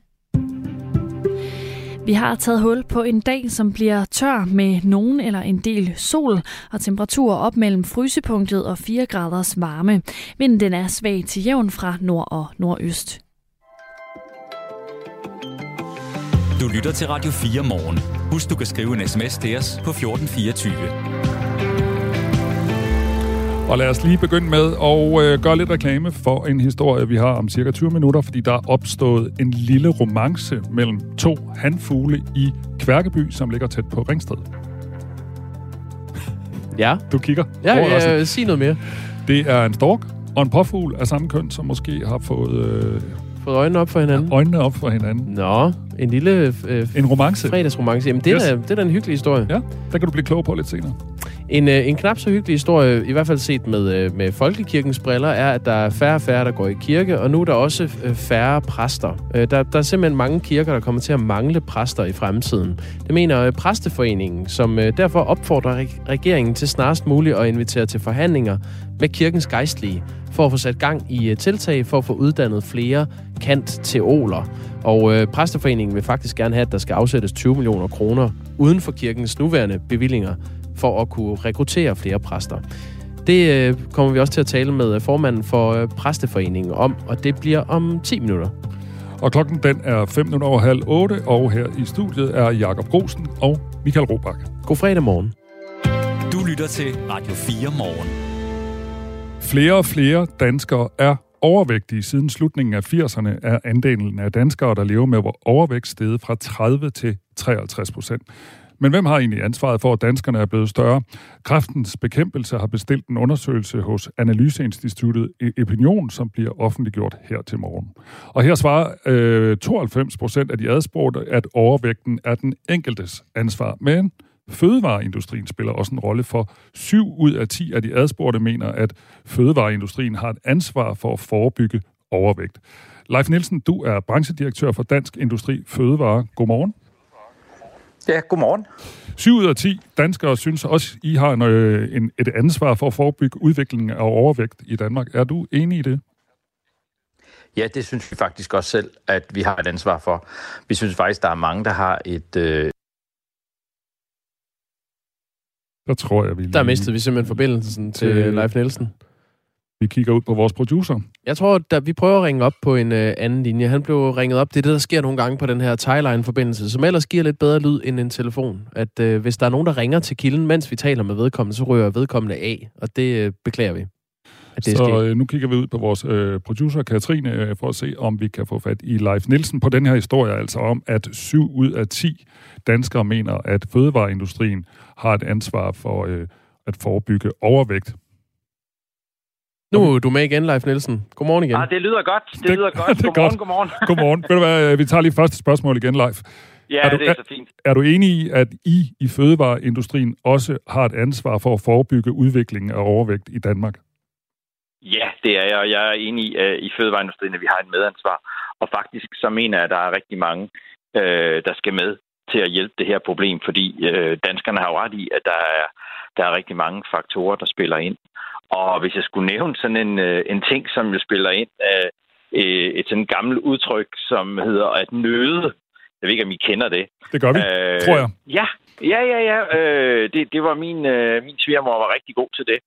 [SPEAKER 12] Vi har taget hul på en dag, som bliver tør med nogen eller en del sol og temperaturer op mellem frysepunktet og 4 graders varme. Vinden den er svag til jævn fra nord og nordøst.
[SPEAKER 2] Du lytter til Radio 4 morgen. Husk, du kan skrive en sms til os på 1424.
[SPEAKER 9] Og lad os lige begynde med at øh, gøre lidt reklame for en historie, vi har om cirka 20 minutter, fordi der er opstået en lille romance mellem to handfugle i Kværkeby, som ligger tæt på Ringsted.
[SPEAKER 3] Ja.
[SPEAKER 9] Du kigger.
[SPEAKER 3] Ja, ja, ja sig noget mere.
[SPEAKER 9] Det er en stork og en påfugl af samme køn, som måske har fået... Øh,
[SPEAKER 3] fået øjnene op for hinanden.
[SPEAKER 9] Øjnene op for hinanden.
[SPEAKER 3] Nå, en lille...
[SPEAKER 9] Øh, en romance.
[SPEAKER 3] Fredagsromance. Jamen, det, yes. er, det er da en hyggelig historie.
[SPEAKER 9] Ja, der kan du blive klog på lidt senere.
[SPEAKER 3] En, øh, en knap så hyggelig historie, i hvert fald set med, øh, med folkekirkens briller, er, at der er færre og færre, der går i kirke, og nu er der også øh, færre præster. Der, der er simpelthen mange kirker, der kommer til at mangle præster i fremtiden. Det mener Præsteforeningen, som derfor opfordrer regeringen til snarest muligt at invitere til forhandlinger med kirkens gejstlige, for at få sat gang i tiltag for at få uddannet flere kant-teoler. Og øh, Præsteforeningen vil faktisk gerne have, at der skal afsættes 20 millioner kroner uden for kirkens nuværende bevillinger for at kunne rekruttere flere præster. Det øh, kommer vi også til at tale med øh, formanden for øh, Præsteforeningen om, og det bliver om 10 minutter.
[SPEAKER 9] Og klokken den er 5 minutter over halv 8, og her i studiet er Jakob Grosen og Michael Robach.
[SPEAKER 3] God fredag morgen.
[SPEAKER 2] Du lytter til Radio 4 morgen.
[SPEAKER 9] Flere og flere danskere er overvægtige. Siden slutningen af 80'erne er andelen af danskere, der lever med overvægt, steget fra 30 til 53 procent. Men hvem har egentlig ansvaret for, at danskerne er blevet større? Kræftens bekæmpelse har bestilt en undersøgelse hos Analyseinstituttet e- Opinion, som bliver offentliggjort her til morgen. Og her svarer øh, 92 procent af de adspurgte, at overvægten er den enkeltes ansvar. Men Fødevareindustrien spiller også en rolle for 7 ud af 10 af de adspurgte mener, at fødevareindustrien har et ansvar for at forebygge overvægt. Leif Nielsen, du er branchedirektør for Dansk Industri Fødevare. Godmorgen.
[SPEAKER 15] Ja, godmorgen.
[SPEAKER 9] 7 ud af 10 danskere synes også, I har en, øh, en, et ansvar for at forebygge udviklingen af overvægt i Danmark. Er du enig i det?
[SPEAKER 15] Ja, det synes vi faktisk også selv, at vi har et ansvar for. Vi synes faktisk, der er mange, der har et... Øh...
[SPEAKER 9] Der tror jeg, vi lige...
[SPEAKER 3] Der mistede vi simpelthen forbindelsen til øh... Leif Nielsen.
[SPEAKER 9] Vi kigger ud på vores producer.
[SPEAKER 3] Jeg tror, at vi prøver at ringe op på en øh, anden linje. Han blev ringet op. Det er det, der sker nogle gange på den her Thailine-forbindelse, som ellers giver lidt bedre lyd end en telefon. At øh, hvis der er nogen, der ringer til kilden, mens vi taler med vedkommende, så rører vedkommende af, og det øh, beklager vi.
[SPEAKER 9] At det så øh, nu kigger vi ud på vores øh, producer, Katrine, øh, for at se, om vi kan få fat i Leif Nielsen på den her historie, altså om, at 7 ud af 10 danskere mener, at fødevareindustrien har et ansvar for øh, at forebygge overvægt
[SPEAKER 3] nu er du med igen, Leif Nielsen. Godmorgen igen.
[SPEAKER 16] Ah, det lyder godt. Det, det lyder godt.
[SPEAKER 9] det
[SPEAKER 16] godmorgen,
[SPEAKER 9] godt.
[SPEAKER 16] godmorgen.
[SPEAKER 9] godmorgen. Ved du hvad, vi tager lige første spørgsmål igen, Leif.
[SPEAKER 16] Ja, er du, det er så fint.
[SPEAKER 9] Er, er du enig i, at I i fødevareindustrien også har et ansvar for at forebygge udviklingen af overvægt i Danmark?
[SPEAKER 16] Ja, det er jeg. Jeg er enig i, uh, i fødevareindustrien, at vi har et medansvar. Og faktisk så mener jeg, at der er rigtig mange, uh, der skal med til at hjælpe det her problem, fordi uh, danskerne har jo ret i, at der er, der er rigtig mange faktorer, der spiller ind. Og hvis jeg skulle nævne sådan en, øh, en ting, som jo spiller ind af øh, et sådan gammelt udtryk, som hedder at nøde. Jeg ved ikke, om I kender det.
[SPEAKER 9] Det gør vi, øh, tror jeg.
[SPEAKER 16] Ja, ja, ja. ja. Øh, det, det var min, øh, min svigermor var rigtig god til det.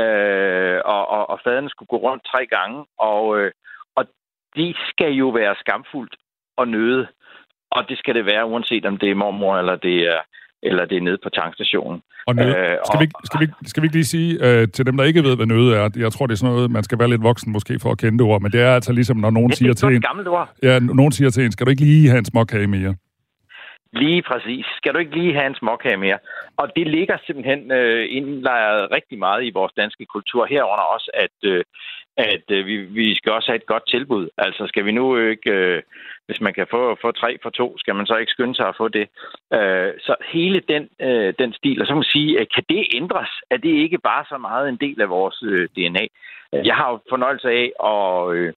[SPEAKER 16] Øh, og, og, og faderne skulle gå rundt tre gange. Og, øh, og det skal jo være skamfuldt og nøde. Og det skal det være, uanset om det er mormor eller det er eller det er nede på tankstationen.
[SPEAKER 9] Og nød, øh, skal, vi, skal, vi, skal vi ikke lige sige øh, til dem, der ikke ved, hvad nøde er, jeg tror, det er sådan noget, man skal være lidt voksen måske for at kende det ord, men det er altså ligesom, når nogen
[SPEAKER 16] det
[SPEAKER 9] siger til en...
[SPEAKER 16] ord.
[SPEAKER 9] Ja, nogen siger til en, skal du ikke lige have en småkage mere?
[SPEAKER 16] Lige præcis. Skal du ikke lige have en småkage mere? Og det ligger simpelthen øh, indlejret rigtig meget i vores danske kultur herunder også, at, øh, at øh, vi, vi skal også have et godt tilbud. Altså skal vi nu ikke, øh, hvis man kan få, få tre for to, skal man så ikke skynde sig at få det. Øh, så hele den, øh, den stil, og så må man sige, kan det ændres? Er det ikke bare så meget en del af vores øh, DNA? Jeg har jo fornøjelse af at... Øh,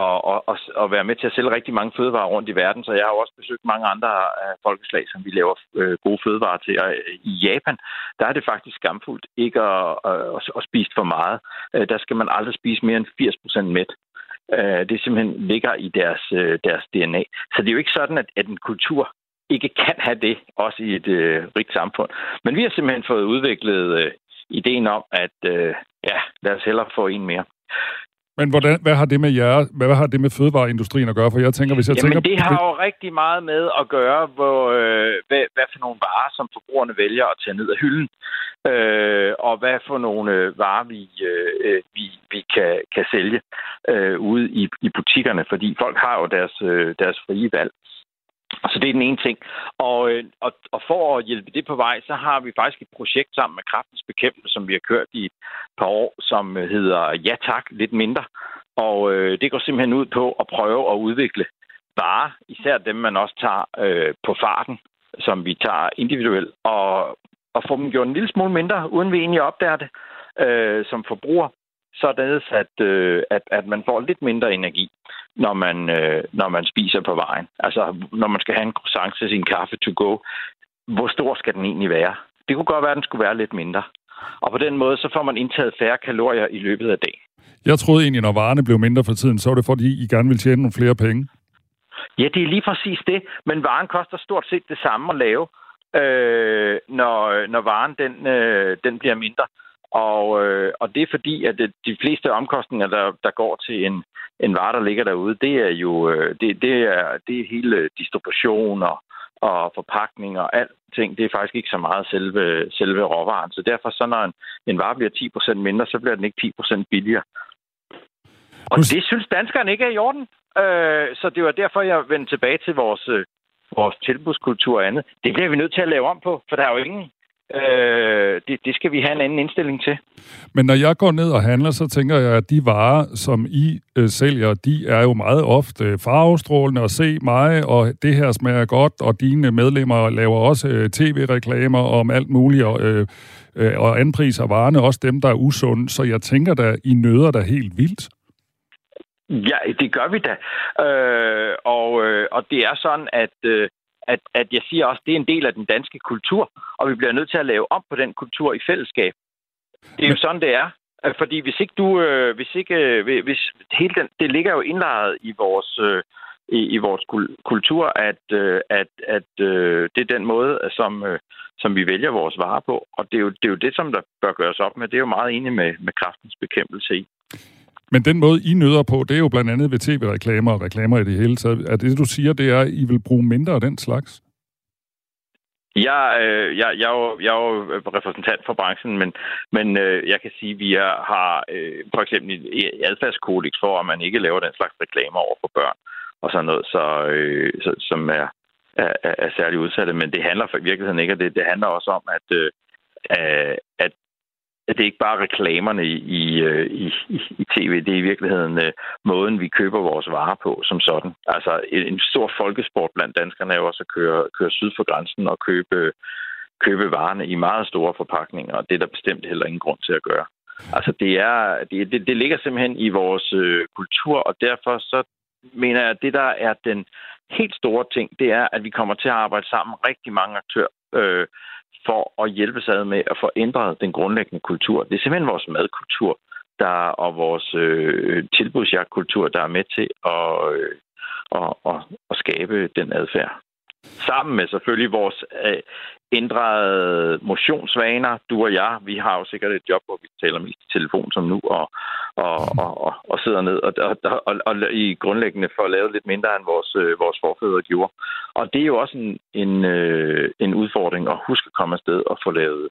[SPEAKER 16] og, og, og, og være med til at sælge rigtig mange fødevarer rundt i verden. Så jeg har jo også besøgt mange andre uh, folkeslag, som vi laver uh, gode fødevarer til. Og øh, i Japan, der er det faktisk skamfuldt ikke at, at, at, at spise for meget. Uh, der skal man aldrig spise mere end 80 procent mæt. Uh, det simpelthen ligger i deres, uh, deres DNA. Så det er jo ikke sådan, at, at en kultur ikke kan have det, også i et uh, rigt samfund. Men vi har simpelthen fået udviklet uh, ideen om, at uh, ja, lad os hellere få en mere.
[SPEAKER 9] Men hvordan, hvad har det med jer, hvad har det med fødevareindustrien at gøre? For jeg tænker, hvis jeg
[SPEAKER 16] Jamen,
[SPEAKER 9] tænker...
[SPEAKER 16] det har jo rigtig meget med at gøre, hvor, øh, hvad, hvad for nogle varer, som forbrugerne vælger at tage ned af hylden. Øh, og hvad for nogle øh, varer, vi, øh, vi, vi kan, kan sælge øh, ude i, i butikkerne. Fordi folk har jo deres, øh, deres frie valg. Så det er den ene ting. Og, øh, og, og for at hjælpe det på vej, så har vi faktisk et projekt sammen med Kraftens Bekæmpelse, som vi har kørt i et par år, som øh, hedder Ja Tak, lidt mindre. Og øh, det går simpelthen ud på at prøve at udvikle varer, især dem, man også tager øh, på farten, som vi tager individuelt, og og få dem gjort en lille smule mindre, uden vi egentlig opdager det øh, som forbruger, således at, øh, at, at man får lidt mindre energi, når man, øh, når man spiser på vejen. Altså, når man skal have en croissant til sin kaffe to go, hvor stor skal den egentlig være? Det kunne godt være, at den skulle være lidt mindre. Og på den måde, så får man indtaget færre kalorier i løbet af dagen.
[SPEAKER 9] Jeg troede egentlig, når varerne blev mindre for tiden, så var det fordi, I gerne ville tjene nogle flere penge.
[SPEAKER 16] Ja, det er lige præcis det. Men varen koster stort set det samme at lave, øh, når, når varen den, øh, den bliver mindre. Og, øh, og det er fordi, at de fleste omkostninger, der, der går til en, en vare, der ligger derude, det er jo øh, det, det er, det er hele distribution og, og forpakning og alting. Det er faktisk ikke så meget selve, selve råvaren. Så derfor, så når en, en vare bliver 10% mindre, så bliver den ikke 10% billigere. Og det synes danskerne ikke er i orden. Øh, så det var derfor, jeg vendte tilbage til vores, øh, vores tilbudskultur og andet. Det bliver vi nødt til at lave om på, for der er jo ingen... Øh, det, det skal vi have en anden indstilling til.
[SPEAKER 9] Men når jeg går ned og handler, så tænker jeg, at de varer, som I øh, sælger, de er jo meget ofte farvestrålende og se mig, og det her smager godt, og dine medlemmer laver også øh, tv-reklamer om alt muligt, og, øh, øh, og anpriser varerne, også dem, der er usunde. Så jeg tænker da, I nøder da helt vildt.
[SPEAKER 16] Ja, det gør vi da. Øh, og, øh, og det er sådan, at, øh, at, at jeg siger også, at det er en del af den danske kultur, og vi bliver nødt til at lave om på den kultur i fællesskab. Det er jo sådan, det er. Fordi hvis ikke du, øh, hvis ikke, øh, hvis hele den, det ligger jo indlejret i vores, øh, i, i vores kultur, at, øh, at, at øh, det er den måde, som, øh, som vi vælger vores varer på. Og det er, jo, det er jo det, som der bør gøres op med. Det er jo meget enig med, med kraftens bekæmpelse i.
[SPEAKER 9] Men den måde, I nøder på, det er jo blandt andet ved tv-reklamer og reklamer i det hele taget. Er det, du siger, det er, at I vil bruge mindre af den slags?
[SPEAKER 16] Jeg, øh, jeg, jeg, er jo, jeg er jo øh, repræsentant for branchen, men, men øh, jeg kan sige, at vi er, har øh, for eksempel et adfærdskodex for, at man ikke laver den slags reklamer over for børn og sådan noget, så, øh, så, som er, er, er særligt udsatte. Men det handler for i virkeligheden ikke og det. Det handler også om, at, øh, at at det ikke bare er reklamerne i, i, øh, i, i tv, det er i virkeligheden øh, måden, vi køber vores varer på som sådan. Altså en, en stor folkesport blandt danskerne er jo også at køre, køre syd for grænsen og købe, købe varerne i meget store forpakninger, og det er der bestemt heller ingen grund til at gøre. Altså det, er, det, det, det ligger simpelthen i vores øh, kultur, og derfor så mener jeg, at det, der er den helt store ting, det er, at vi kommer til at arbejde sammen rigtig mange aktører, øh, for at hjælpe sig med at få ændret den grundlæggende kultur. Det er simpelthen vores madkultur der, og vores øh, tilbudsjagtkultur, der er med til at, øh, at, at, at skabe den adfærd. Sammen med selvfølgelig vores øh, ændrede motionsvaner, du og jeg, vi har jo sikkert et job, hvor vi taler mest i telefon som nu, og, og, og, og, og sidder ned og, og, og, og i grundlæggende for at lave lidt mindre, end vores, øh, vores forfædre gjorde. Og det er jo også en, en, øh, en udfordring at huske at komme afsted og få lavet,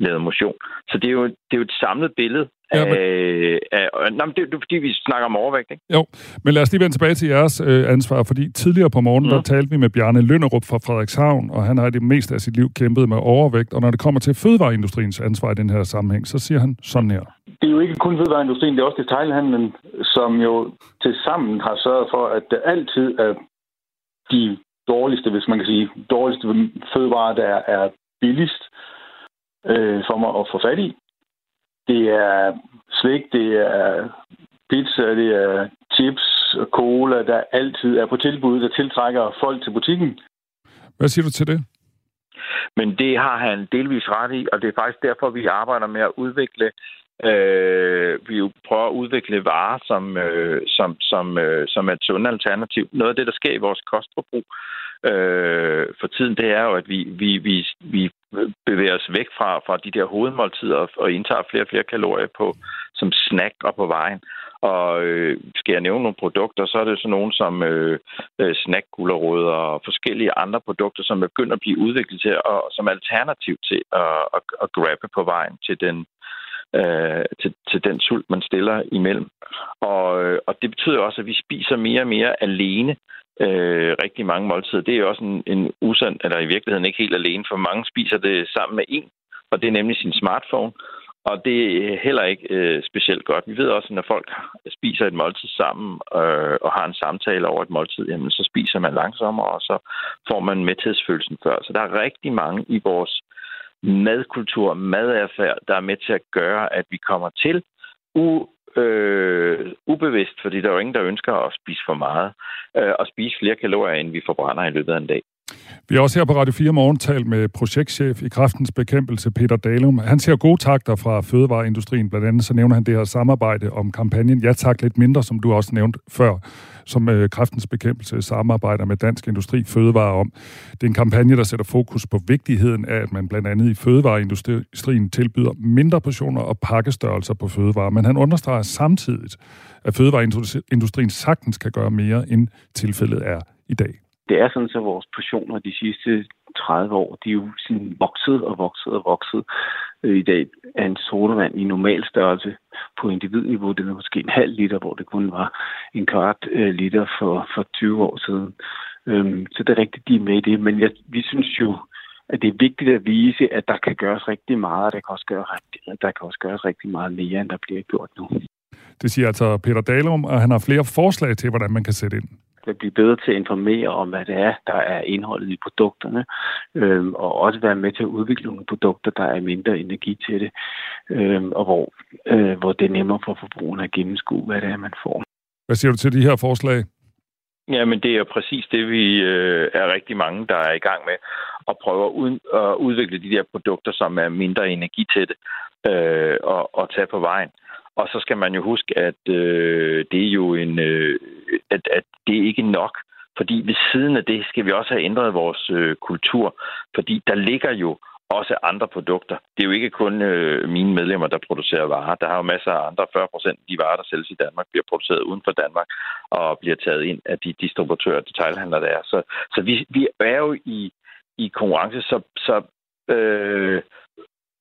[SPEAKER 16] lavet motion. Så det er jo, det er jo et samlet billede Ja, men... Øh, øh, nej, men det, det er fordi, vi snakker om overvægt, ikke?
[SPEAKER 9] Jo, men lad os lige vende tilbage til jeres øh, ansvar, fordi tidligere på morgenen, mm. der talte vi med Bjarne Lønnerup fra Frederikshavn, og han har det meste af sit liv kæmpet med overvægt, og når det kommer til fødevareindustriens ansvar i den her sammenhæng, så siger han sådan her.
[SPEAKER 17] Det er jo ikke kun fødevareindustrien, det er også detailhandlen, som jo til sammen har sørget for, at der altid er de dårligste, hvis man kan sige, dårligste fødevarer, der er billigst øh, for mig at få fat i. Det er slik, det er pizza, det er chips og cola, der altid er på tilbud, der tiltrækker folk til butikken.
[SPEAKER 9] Hvad siger du til det?
[SPEAKER 16] Men det har han delvis ret i, og det er faktisk derfor, vi arbejder med at udvikle Øh, vi jo prøver at udvikle varer, som, øh, som, som, øh, som er et sundt alternativ. Noget af det, der sker i vores kostforbrug øh, for tiden, det er jo, at vi, vi, vi, vi bevæger os væk fra, fra de der hovedmåltider og, indtager flere og flere kalorier på, som snack og på vejen. Og øh, skal jeg nævne nogle produkter, så er det sådan nogle som øh, øh snackgulerødder og forskellige andre produkter, som er begyndt at blive udviklet til, og som alternativ til at, at, at grabbe på vejen til den, øh, til, til den sult, man stiller imellem. Og, øh, og det betyder også, at vi spiser mere og mere alene øh, rigtig mange måltider. Det er jo også en, en usand, eller i virkeligheden ikke helt alene, for mange spiser det sammen med en, og det er nemlig sin smartphone. Og det er heller ikke øh, specielt godt. Vi ved også, at når folk spiser et måltid sammen øh, og har en samtale over et måltid, jamen, så spiser man langsommere, og så får man mæthedsfølelsen før. Så der er rigtig mange i vores madkultur, madadfærd, der er med til at gøre, at vi kommer til u, øh, ubevidst, fordi der er jo ingen, der ønsker at spise for meget, øh, og spise flere kalorier, end vi forbrænder i løbet af en dag.
[SPEAKER 9] Vi har også her på Radio 4 Morgen talt med projektchef i Kraftens Bekæmpelse, Peter Dalum. Han ser gode takter fra fødevareindustrien. Blandt andet så nævner han det her samarbejde om kampagnen Ja tak lidt mindre, som du også nævnte før, som øh, Kraftens Bekæmpelse samarbejder med Dansk Industri Fødevare om. Det er en kampagne, der sætter fokus på vigtigheden af, at man blandt andet i fødevareindustrien tilbyder mindre portioner og pakkestørrelser på fødevarer. Men han understreger samtidig, at fødevareindustrien sagtens kan gøre mere, end tilfældet er i dag
[SPEAKER 18] det er sådan, så vores portioner de sidste 30 år, de er jo sådan vokset og vokset og vokset. Øh, I dag er en sodavand i normal størrelse på individniveau, det er måske en halv liter, hvor det kun var en kvart øh, liter for, for 20 år siden. Øhm, så det er rigtigt, de er med i det, men jeg, vi synes jo, at det er vigtigt at vise, at der kan gøres rigtig meget, og der kan også, gøre, der kan også gøres rigtig meget mere, end der bliver gjort nu.
[SPEAKER 9] Det siger altså Peter Dalum, og han har flere forslag til, hvordan man kan sætte ind
[SPEAKER 18] skal blive bedre til at informere om, hvad det er, der er indholdet i produkterne, øhm, og også være med til at udvikle nogle produkter, der er mindre energi til det, øhm, og hvor, øh, hvor det er nemmere for forbrugerne at gennemskue, hvad det er, man får.
[SPEAKER 9] Hvad siger du til de her forslag?
[SPEAKER 16] Jamen, det er jo præcis det, vi øh, er rigtig mange, der er i gang med at prøve at, ud, at udvikle de der produkter, som er mindre energitætte øh, og, og tage på vejen. Og så skal man jo huske, at øh, det er jo en, øh, det er ikke nok. Fordi ved siden af det skal vi også have ændret vores øh, kultur. Fordi der ligger jo også andre produkter. Det er jo ikke kun øh, mine medlemmer, der producerer varer. Der har jo masser af andre. 40 procent af de varer, der sælges i Danmark, bliver produceret uden for Danmark og bliver taget ind af de distributører og detailhandlere, der er. Så, så vi, vi er jo i, i konkurrence, så, så øh,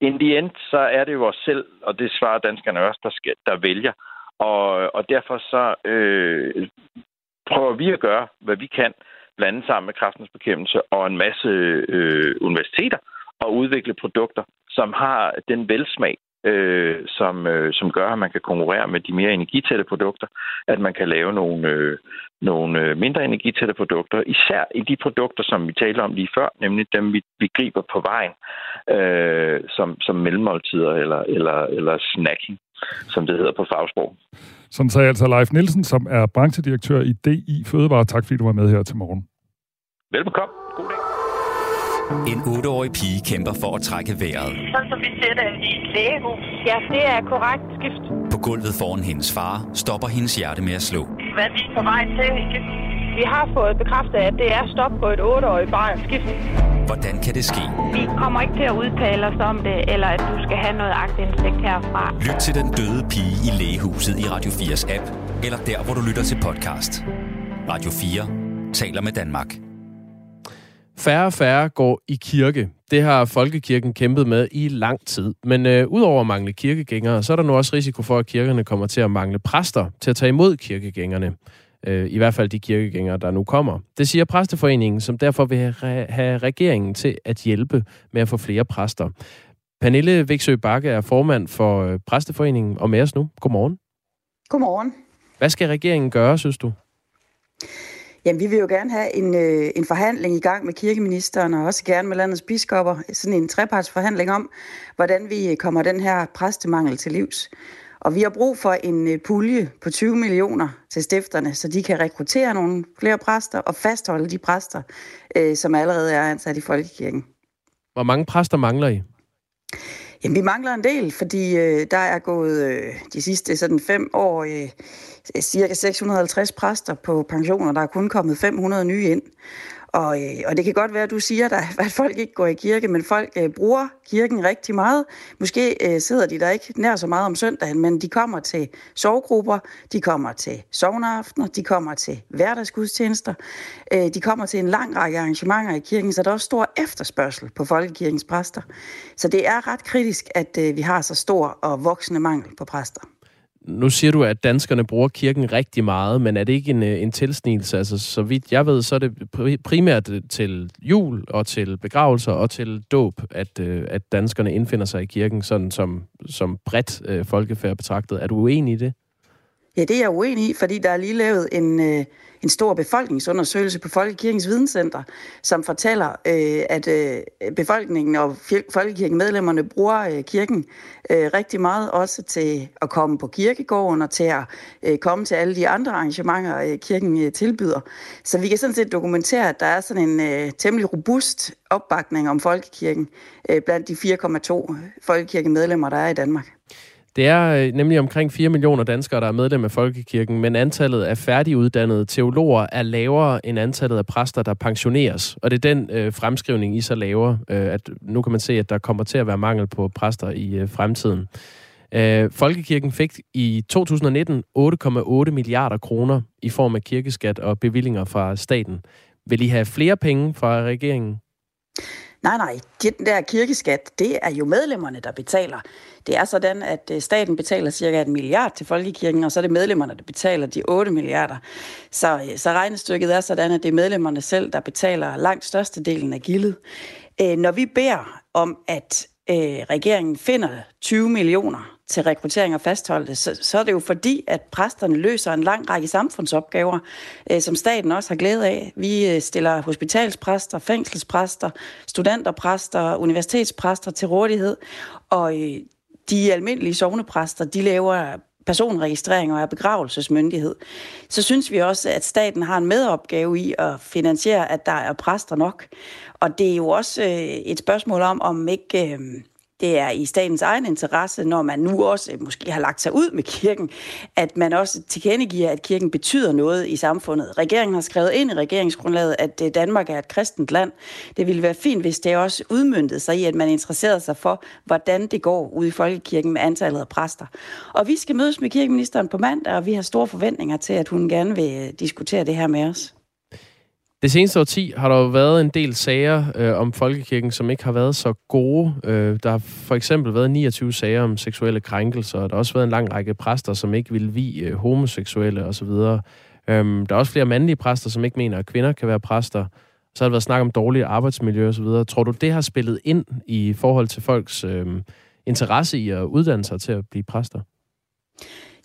[SPEAKER 16] in the end, så er det jo os selv, og det svarer danskerne også, der, skal, der vælger. Og, og derfor så øh, prøver vi at gøre, hvad vi kan, blandt andet sammen med kraftens bekæmpelse og en masse øh, universiteter, og udvikle produkter, som har den velsmag, øh, som, øh, som gør, at man kan konkurrere med de mere energitætte produkter, at man kan lave nogle, øh, nogle øh, mindre energitætte produkter, især i de produkter, som vi talte om lige før, nemlig dem, vi, vi griber på vejen, øh, som, som mellemmåltider eller, eller, eller snacking, som det hedder på fagsprog.
[SPEAKER 9] Sådan sagde altså Leif Nielsen, som er branchedirektør i DI Fødevare. Tak fordi du var med her til morgen.
[SPEAKER 16] Velbekomme. God dag.
[SPEAKER 2] En 8-årig pige kæmper for at trække vejret.
[SPEAKER 19] Sådan som vi ser det i et lægehus. Ja, det er korrekt skift.
[SPEAKER 2] På gulvet foran hendes far stopper hendes hjerte med at slå.
[SPEAKER 19] Hvad er vi på vej til? Vi har fået bekræftet, at det er stop på et 8-årigt barn skift.
[SPEAKER 2] Hvordan kan det ske?
[SPEAKER 19] Vi kommer ikke til at udtale os om det, eller at du skal have noget agtindsigt herfra.
[SPEAKER 2] Lyt til den døde pige i lægehuset i Radio 4's app, eller der, hvor du lytter til podcast. Radio 4 taler med Danmark.
[SPEAKER 3] Færre og færre går i kirke. Det har Folkekirken kæmpet med i lang tid. Men øh, udover at mangle kirkegængere, så er der nu også risiko for, at kirkerne kommer til at mangle præster til at tage imod kirkegængerne. Øh, I hvert fald de kirkegængere, der nu kommer. Det siger Præsteforeningen, som derfor vil have, have regeringen til at hjælpe med at få flere præster. Pernille Viksø Bakke er formand for øh, Præsteforeningen og med os nu. Godmorgen.
[SPEAKER 20] Godmorgen.
[SPEAKER 3] Hvad skal regeringen gøre, synes du?
[SPEAKER 20] Jamen, vi vil jo gerne have en, øh, en forhandling i gang med kirkeministeren, og også gerne med landets biskopper, sådan en trepartsforhandling om, hvordan vi kommer den her præstemangel til livs. Og vi har brug for en øh, pulje på 20 millioner til stifterne, så de kan rekruttere nogle flere præster og fastholde de præster, øh, som allerede er ansat i Folkekirken.
[SPEAKER 3] Hvor mange præster mangler I?
[SPEAKER 20] Jamen, vi mangler en del, fordi øh, der er gået øh, de sidste sådan fem år øh, cirka 650 præster på pensioner. Der er kun kommet 500 nye ind. Og, øh, og det kan godt være, at du siger, der, at folk ikke går i kirke, men folk øh, bruger kirken rigtig meget. Måske øh, sidder de der ikke nær så meget om søndagen, men de kommer til sovgrupper, de kommer til sovneaftener, de kommer til hverdagsgudstjenester, øh, de kommer til en lang række arrangementer i kirken, så der er også stor efterspørgsel på folkekirkens præster. Så det er ret kritisk, at øh, vi har så stor og voksende mangel på præster
[SPEAKER 3] nu siger du, at danskerne bruger kirken rigtig meget, men er det ikke en, øh, en tilsnigelse? Altså, så vidt jeg ved, så er det primært øh, til jul og til begravelser og til dåb, at, øh, at danskerne indfinder sig i kirken, sådan som, som bredt øh, folkefærd betragtet. Er du uenig i det?
[SPEAKER 20] Ja, det er jeg uenig i, fordi der er lige lavet en, øh, en stor befolkningsundersøgelse på Folkekirkens Videnscenter, som fortæller, øh, at øh, befolkningen og folkekirkemedlemmerne bruger øh, kirken øh, rigtig meget også til at komme på kirkegården og til at øh, komme til alle de andre arrangementer, øh, kirken øh, tilbyder. Så vi kan sådan set dokumentere, at der er sådan en øh, temmelig robust opbakning om folkekirken øh, blandt de 4,2 folkekirkemedlemmer, der er i Danmark.
[SPEAKER 3] Det er øh, nemlig omkring 4 millioner danskere, der er medlem af Folkekirken, men antallet af færdiguddannede teologer er lavere end antallet af præster, der pensioneres. Og det er den øh, fremskrivning, I så laver, øh, at nu kan man se, at der kommer til at være mangel på præster i øh, fremtiden. Øh, Folkekirken fik i 2019 8,8 milliarder kroner i form af kirkeskat og bevillinger fra staten. Vil I have flere penge fra regeringen?
[SPEAKER 20] Nej, nej. Den der kirkeskat, det er jo medlemmerne, der betaler. Det er sådan, at øh, staten betaler cirka en milliard til folkekirken, og så er det medlemmerne, der betaler de 8 milliarder. Så, øh, så regnestykket er sådan, at det er medlemmerne selv, der betaler langt størstedelen af gildet. Øh, når vi beder om, at regeringen finder 20 millioner til rekruttering og fastholdelse, så, så er det jo fordi, at præsterne løser en lang række samfundsopgaver, øh, som staten også har glæde af. Vi øh, stiller hospitalspræster, fængselspræster, studenterpræster, universitetspræster til rådighed, og øh, de almindelige sovnepræster, de laver personregistrering og er begravelsesmyndighed, så synes vi også, at staten har en medopgave i at finansiere, at der er præster nok. Og det er jo også øh, et spørgsmål om, om ikke... Øh, det er i statens egen interesse, når man nu også øh, måske har lagt sig ud med kirken, at man også tilkendegiver, at kirken betyder noget i samfundet. Regeringen har skrevet ind i regeringsgrundlaget, at øh, Danmark er et kristent land. Det ville være fint, hvis det også udmyndtede sig i, at man interesserede sig for, hvordan det går ude i folkekirken med antallet af præster. Og vi skal mødes med kirkeministeren på mandag, og vi har store forventninger til, at hun gerne vil øh, diskutere det her med os.
[SPEAKER 3] Det seneste årti har der jo været en del sager øh, om folkekirken, som ikke har været så gode. Øh, der har for eksempel været 29 sager om seksuelle krænkelser, og der har også været en lang række præster, som ikke vil vi øh, homoseksuelle osv. Øh, der er også flere mandlige præster, som ikke mener, at kvinder kan være præster. Så har der været snak om dårligt arbejdsmiljø osv. Tror du, det har spillet ind i forhold til folks øh, interesse i at uddanne sig til at blive præster?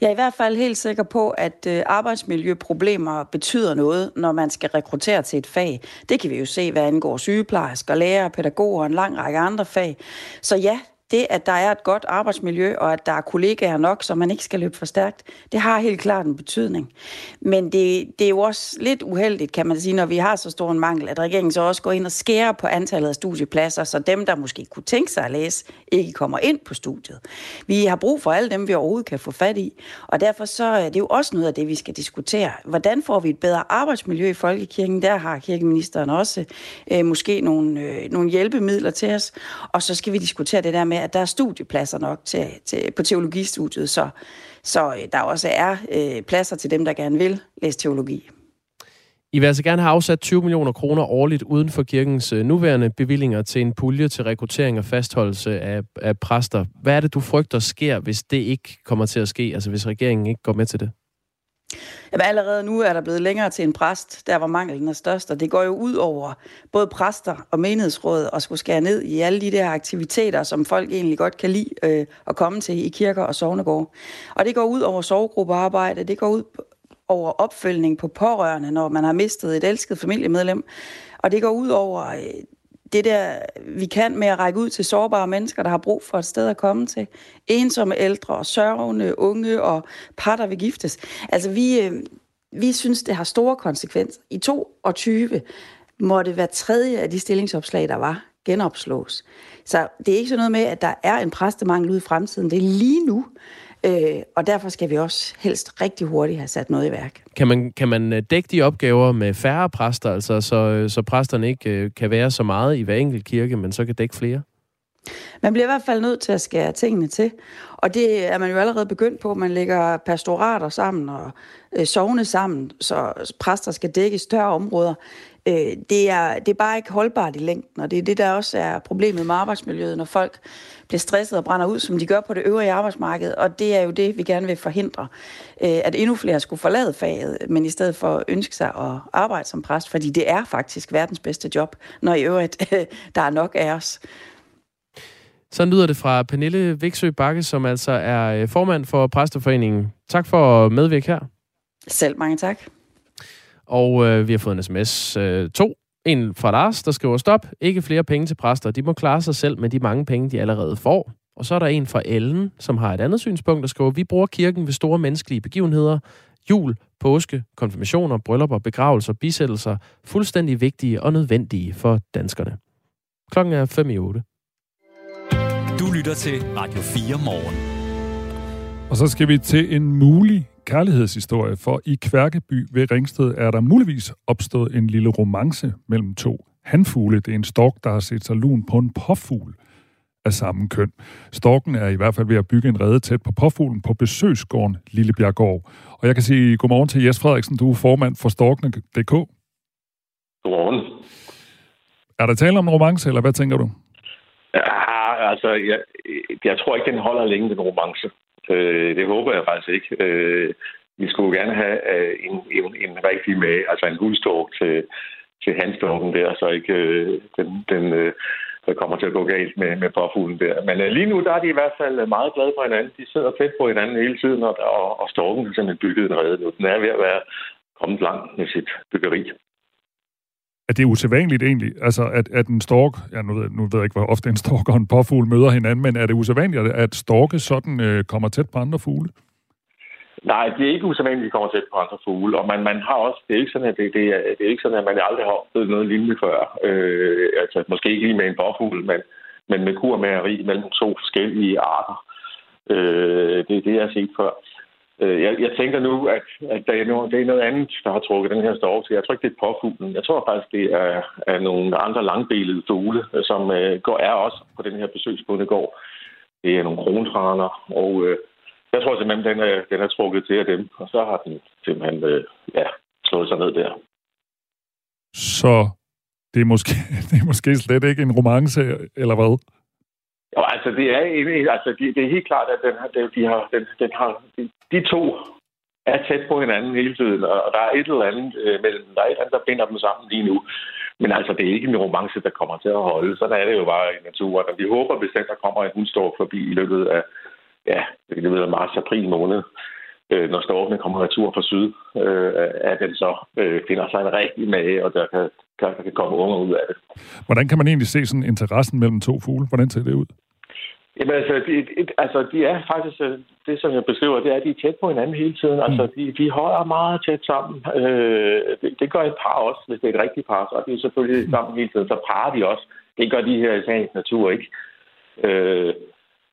[SPEAKER 20] Jeg er i hvert fald helt sikker på, at øh, arbejdsmiljøproblemer betyder noget, når man skal rekruttere til et fag. Det kan vi jo se, hvad angår sygeplejersker, lærere, pædagoger og en lang række andre fag. Så ja, det, at der er et godt arbejdsmiljø, og at der er kollegaer nok, så man ikke skal løbe for stærkt, det har helt klart en betydning. Men det, det er jo også lidt uheldigt, kan man sige, når vi har så stor en mangel, at regeringen så også går ind og skærer på antallet af studiepladser, så dem, der måske kunne tænke sig at læse, ikke kommer ind på studiet. Vi har brug for alle dem, vi overhovedet kan få fat i, og derfor så øh, er det jo også noget af det, vi skal diskutere. Hvordan får vi et bedre arbejdsmiljø i Folkekirken? Der har kirkeministeren også øh, måske nogle, øh, nogle hjælpemidler til os, og så skal vi diskutere det der med, at der er studiepladser nok til, til, på teologistudiet, så, så øh, der også er øh, pladser til dem, der gerne vil læse teologi.
[SPEAKER 3] I vil altså gerne have afsat 20 millioner kroner årligt uden for kirkens øh, nuværende bevillinger til en pulje til rekruttering og fastholdelse af, af præster. Hvad er det, du frygter sker, hvis det ikke kommer til at ske, altså hvis regeringen ikke går med til det?
[SPEAKER 20] Jamen allerede nu er der blevet længere til en præst, der var manglen er størst, og det går jo ud over både præster og menighedsråd at skulle skære ned i alle de der aktiviteter, som folk egentlig godt kan lide øh, at komme til i kirker og sovnegård. Og det går ud over sovegruppearbejde, det går ud over opfølgning på pårørende, når man har mistet et elsket familiemedlem, og det går ud over øh, det der, vi kan med at række ud til sårbare mennesker, der har brug for et sted at komme til. Ensomme ældre, sørgende, unge og par, der vil giftes. Altså, vi, øh, vi synes, det har store konsekvenser. I 22 måtte hver tredje af de stillingsopslag, der var, genopslås. Så det er ikke sådan noget med, at der er en præstemangel ude i fremtiden. Det er lige nu. Øh, og derfor skal vi også helst rigtig hurtigt have sat noget i værk.
[SPEAKER 3] Kan man, kan man øh, dække de opgaver med færre præster, altså så, øh, så præsterne ikke øh, kan være så meget i hver enkelt kirke, men så kan dække flere?
[SPEAKER 20] Man bliver i hvert fald nødt til at skære tingene til, og det er man jo allerede begyndt på. Man lægger pastorater sammen og øh, sovne sammen, så præster skal dække større områder. Øh, det, er, det er bare ikke holdbart i længden, og det er det, der også er problemet med arbejdsmiljøet, når folk bliver stresset og brænder ud, som de gør på det øvrige arbejdsmarked, og det er jo det, vi gerne vil forhindre, øh, at endnu flere skulle forlade faget, men i stedet for ønske sig at arbejde som præst, fordi det er faktisk verdens bedste job, når i øvrigt der er nok af os.
[SPEAKER 3] Så lyder det fra Pernille Viksø Bakke, som altså er øh, formand for Præsteforeningen. Tak for at medvirke her.
[SPEAKER 20] Selv mange tak.
[SPEAKER 3] Og øh, vi har fået en sms øh, to. En fra Lars, der skriver, stop, ikke flere penge til præster. De må klare sig selv med de mange penge, de allerede får. Og så er der en fra Ellen, som har et andet synspunkt, der skriver, vi bruger kirken ved store menneskelige begivenheder. Jul, påske, konfirmationer, bryllupper, begravelser, bisættelser. Fuldstændig vigtige og nødvendige for danskerne. Klokken er 5 i 8.
[SPEAKER 2] Du lytter til Radio 4 morgen.
[SPEAKER 9] Og så skal vi til en mulig kærlighedshistorie, for i Kværkeby ved Ringsted er der muligvis opstået en lille romance mellem to hanfugle. Det er en stork, der har set sig lun på en påfugl af samme køn. Storken er i hvert fald ved at bygge en rede tæt på påfuglen på besøgsgården Lillebjerggård. Og jeg kan sige godmorgen til Jes Frederiksen, du er formand for Storkene.dk.
[SPEAKER 21] Godmorgen.
[SPEAKER 9] Er der tale om en romance, eller hvad tænker du?
[SPEAKER 21] Ja, altså, jeg, jeg tror ikke, den holder længe, den romance. Øh, det håber jeg faktisk ikke. Øh, vi skulle gerne have øh, en, en, en rigtig med, altså en hudstork til, til handstorken der, så ikke øh, den, den øh, der kommer til at gå galt med, med påfuglen der. Men øh, lige nu der er de i hvert fald øh, meget glade for hinanden. De sidder tæt på hinanden hele tiden, og, og, og storken er simpelthen bygget en redde nu. Den er ved at være kommet langt med sit byggeri.
[SPEAKER 9] Er det usædvanligt egentlig, altså at, at en stork, ja nu ved, nu ved jeg ikke, hvor ofte en stork og en påfugl møder hinanden, men er det usædvanligt, at storke sådan øh, kommer tæt på andre fugle?
[SPEAKER 21] Nej, det er ikke usædvanligt, at de kommer tæt på andre fugle, og man, man har også, det er ikke sådan, at, det, det, er, det er ikke sådan, at man aldrig har oplevet noget lignende før. Øh, altså, måske ikke lige med en påfugl, men, men med kurmageri mellem to forskellige arter. Øh, det er det, jeg har set før. Øh, Øh, jeg, jeg tænker nu, at, at der er noget, det er noget andet, der har trukket den her stork til. Jeg tror ikke, det er påfuglen. Jeg tror faktisk, det er, er nogle andre langbelede fugle, øh, som øh, går, er også på den her besøgsbundegård. Det er nogle krontraner, og øh, jeg tror simpelthen, den er, den er trukket til af dem. Og så har den simpelthen øh, ja, slået sig ned der.
[SPEAKER 9] Så det er, måske, det er måske slet ikke en romance, eller hvad?
[SPEAKER 21] Og altså det er, altså, det, det er helt klart, at den, har, de har, den, den har, de, de to er tæt på hinanden hele tiden, og der er et eller andet øh, mellem, der er et eller andet, der binder dem sammen lige nu. Men altså, det er ikke en romance, der kommer til at holde. Sådan er det jo bare i naturen. Og vi håber bestemt, der kommer en hundstork forbi i løbet af, ja, det ved marts-april måned, øh, når storkene kommer retur fra syd, øh, at den så øh, finder sig en rigtig mage, og der kan, kan, kan komme unger ud af det.
[SPEAKER 9] Hvordan kan man egentlig se sådan interessen mellem to fugle? Hvordan ser det ud?
[SPEAKER 21] Jamen altså, de, altså, de er faktisk, øh, det som jeg beskriver, det er, at de er tæt på hinanden hele tiden. Altså, mm. de, de holder meget tæt sammen. Øh, det, det gør et par også, hvis det er et rigtigt par, så er de selvfølgelig mm. sammen hele tiden. Så parer de også. Det gør de her i sagens natur ikke. Øh,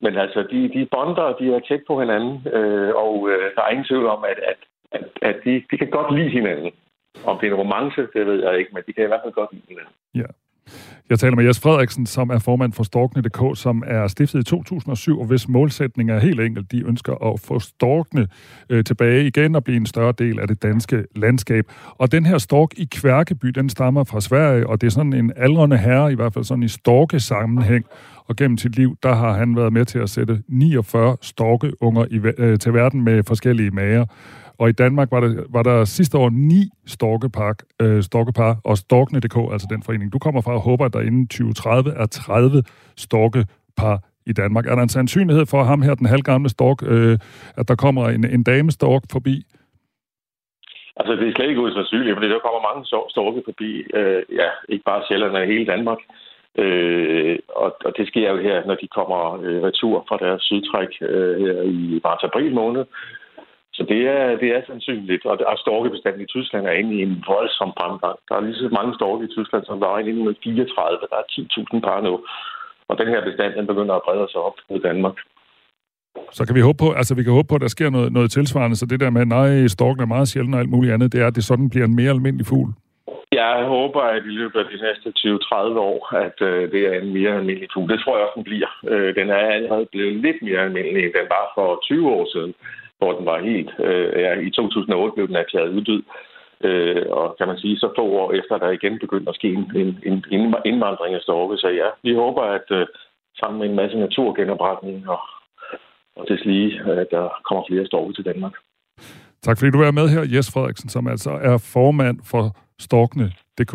[SPEAKER 21] men altså, de, de bonder, de er tæt på hinanden, øh, og øh, der er ingen tvivl om, at, at, at, at de, de kan godt lide hinanden. Om det er en romance, det ved jeg ikke, men de kan i hvert fald godt lide hinanden.
[SPEAKER 9] Ja. Jeg taler med Jes Frederiksen, som er formand for Storkne.dk, som er stiftet i 2007, og hvis målsætning er helt enkelt. De ønsker at få Storkne øh, tilbage igen og blive en større del af det danske landskab. Og den her stork i Kværkeby, den stammer fra Sverige, og det er sådan en aldrende herre, i hvert fald sådan i storkesammenhæng. Og gennem sit liv, der har han været med til at sætte 49 storkeunger i, øh, til verden med forskellige mager. Og i Danmark var der, var der sidste år ni storkepark, øh, storkepar, og Storkne.dk, altså den forening, du kommer fra, og håber, at der inden 2030 er 30 storkepar i Danmark. Er der en sandsynlighed for ham her, den halvgamle stork, øh, at der kommer en, en damestork forbi?
[SPEAKER 21] Altså, det er slet ikke usandsynligt, fordi der kommer mange storke forbi, øh, ja, ikke bare Sjælland, men hele Danmark. Øh, og, og det sker jo her, når de kommer øh, retur fra deres sydtræk øh, her i marts-april måned. Så det er, det er sandsynligt. Og, og storkebestanden i Tyskland er inde i en voldsom fremgang. Der er lige så mange storke i Tyskland, som der var i 1934. Der er 10.000 par nu. Og den her bestand, den begynder at brede sig op mod Danmark.
[SPEAKER 9] Så kan vi håbe på, altså vi kan håbe på, at der sker noget, noget tilsvarende, så det der med, nej, storken er meget sjældent og alt muligt andet, det er, at det sådan bliver en mere almindelig fugl.
[SPEAKER 21] Jeg håber, at i løbet af de næste 20-30 år, at øh, det er en mere almindelig fugl. Det tror jeg også, den bliver. Øh, den er allerede blevet lidt mere almindelig, end den var for 20 år siden hvor den var helt... Øh, ja, I 2008 blev den erklæret uddød. Øh, og kan man sige, så få år efter, der igen begyndte at ske en, en, en indvandring af storke. Så ja, vi håber, at øh, sammen med en masse naturgenopretning og, og til lige, at der kommer flere storke til Danmark.
[SPEAKER 9] Tak fordi du er med her, Jes Frederiksen, som altså er formand for Storkene.dk.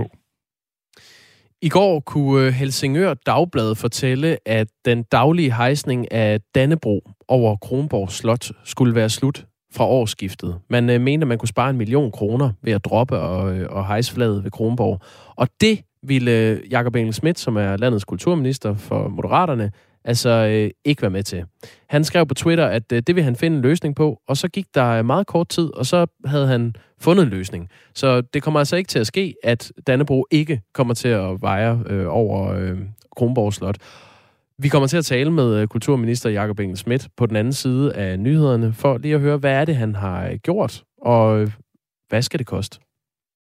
[SPEAKER 3] I går kunne øh, Helsingør Dagblad fortælle, at den daglige hejsning af Dannebro over Kronborg Slot skulle være slut fra årsskiftet. Man øh, mente, at man kunne spare en million kroner ved at droppe og, øh, og hejse flaget ved Kronborg. Og det ville øh, Jakob Engel Schmidt, som er landets kulturminister for Moderaterne, altså øh, ikke være med til. Han skrev på Twitter, at øh, det vil han finde en løsning på, og så gik der øh, meget kort tid, og så havde han fundet en løsning. Så det kommer altså ikke til at ske, at Dannebro ikke kommer til at veje øh, over øh, Kronborg Slot. Vi kommer til at tale med øh, kulturminister Jakob Engel Schmidt på den anden side af nyhederne, for lige at høre, hvad er det, han har øh, gjort, og øh, hvad skal det koste?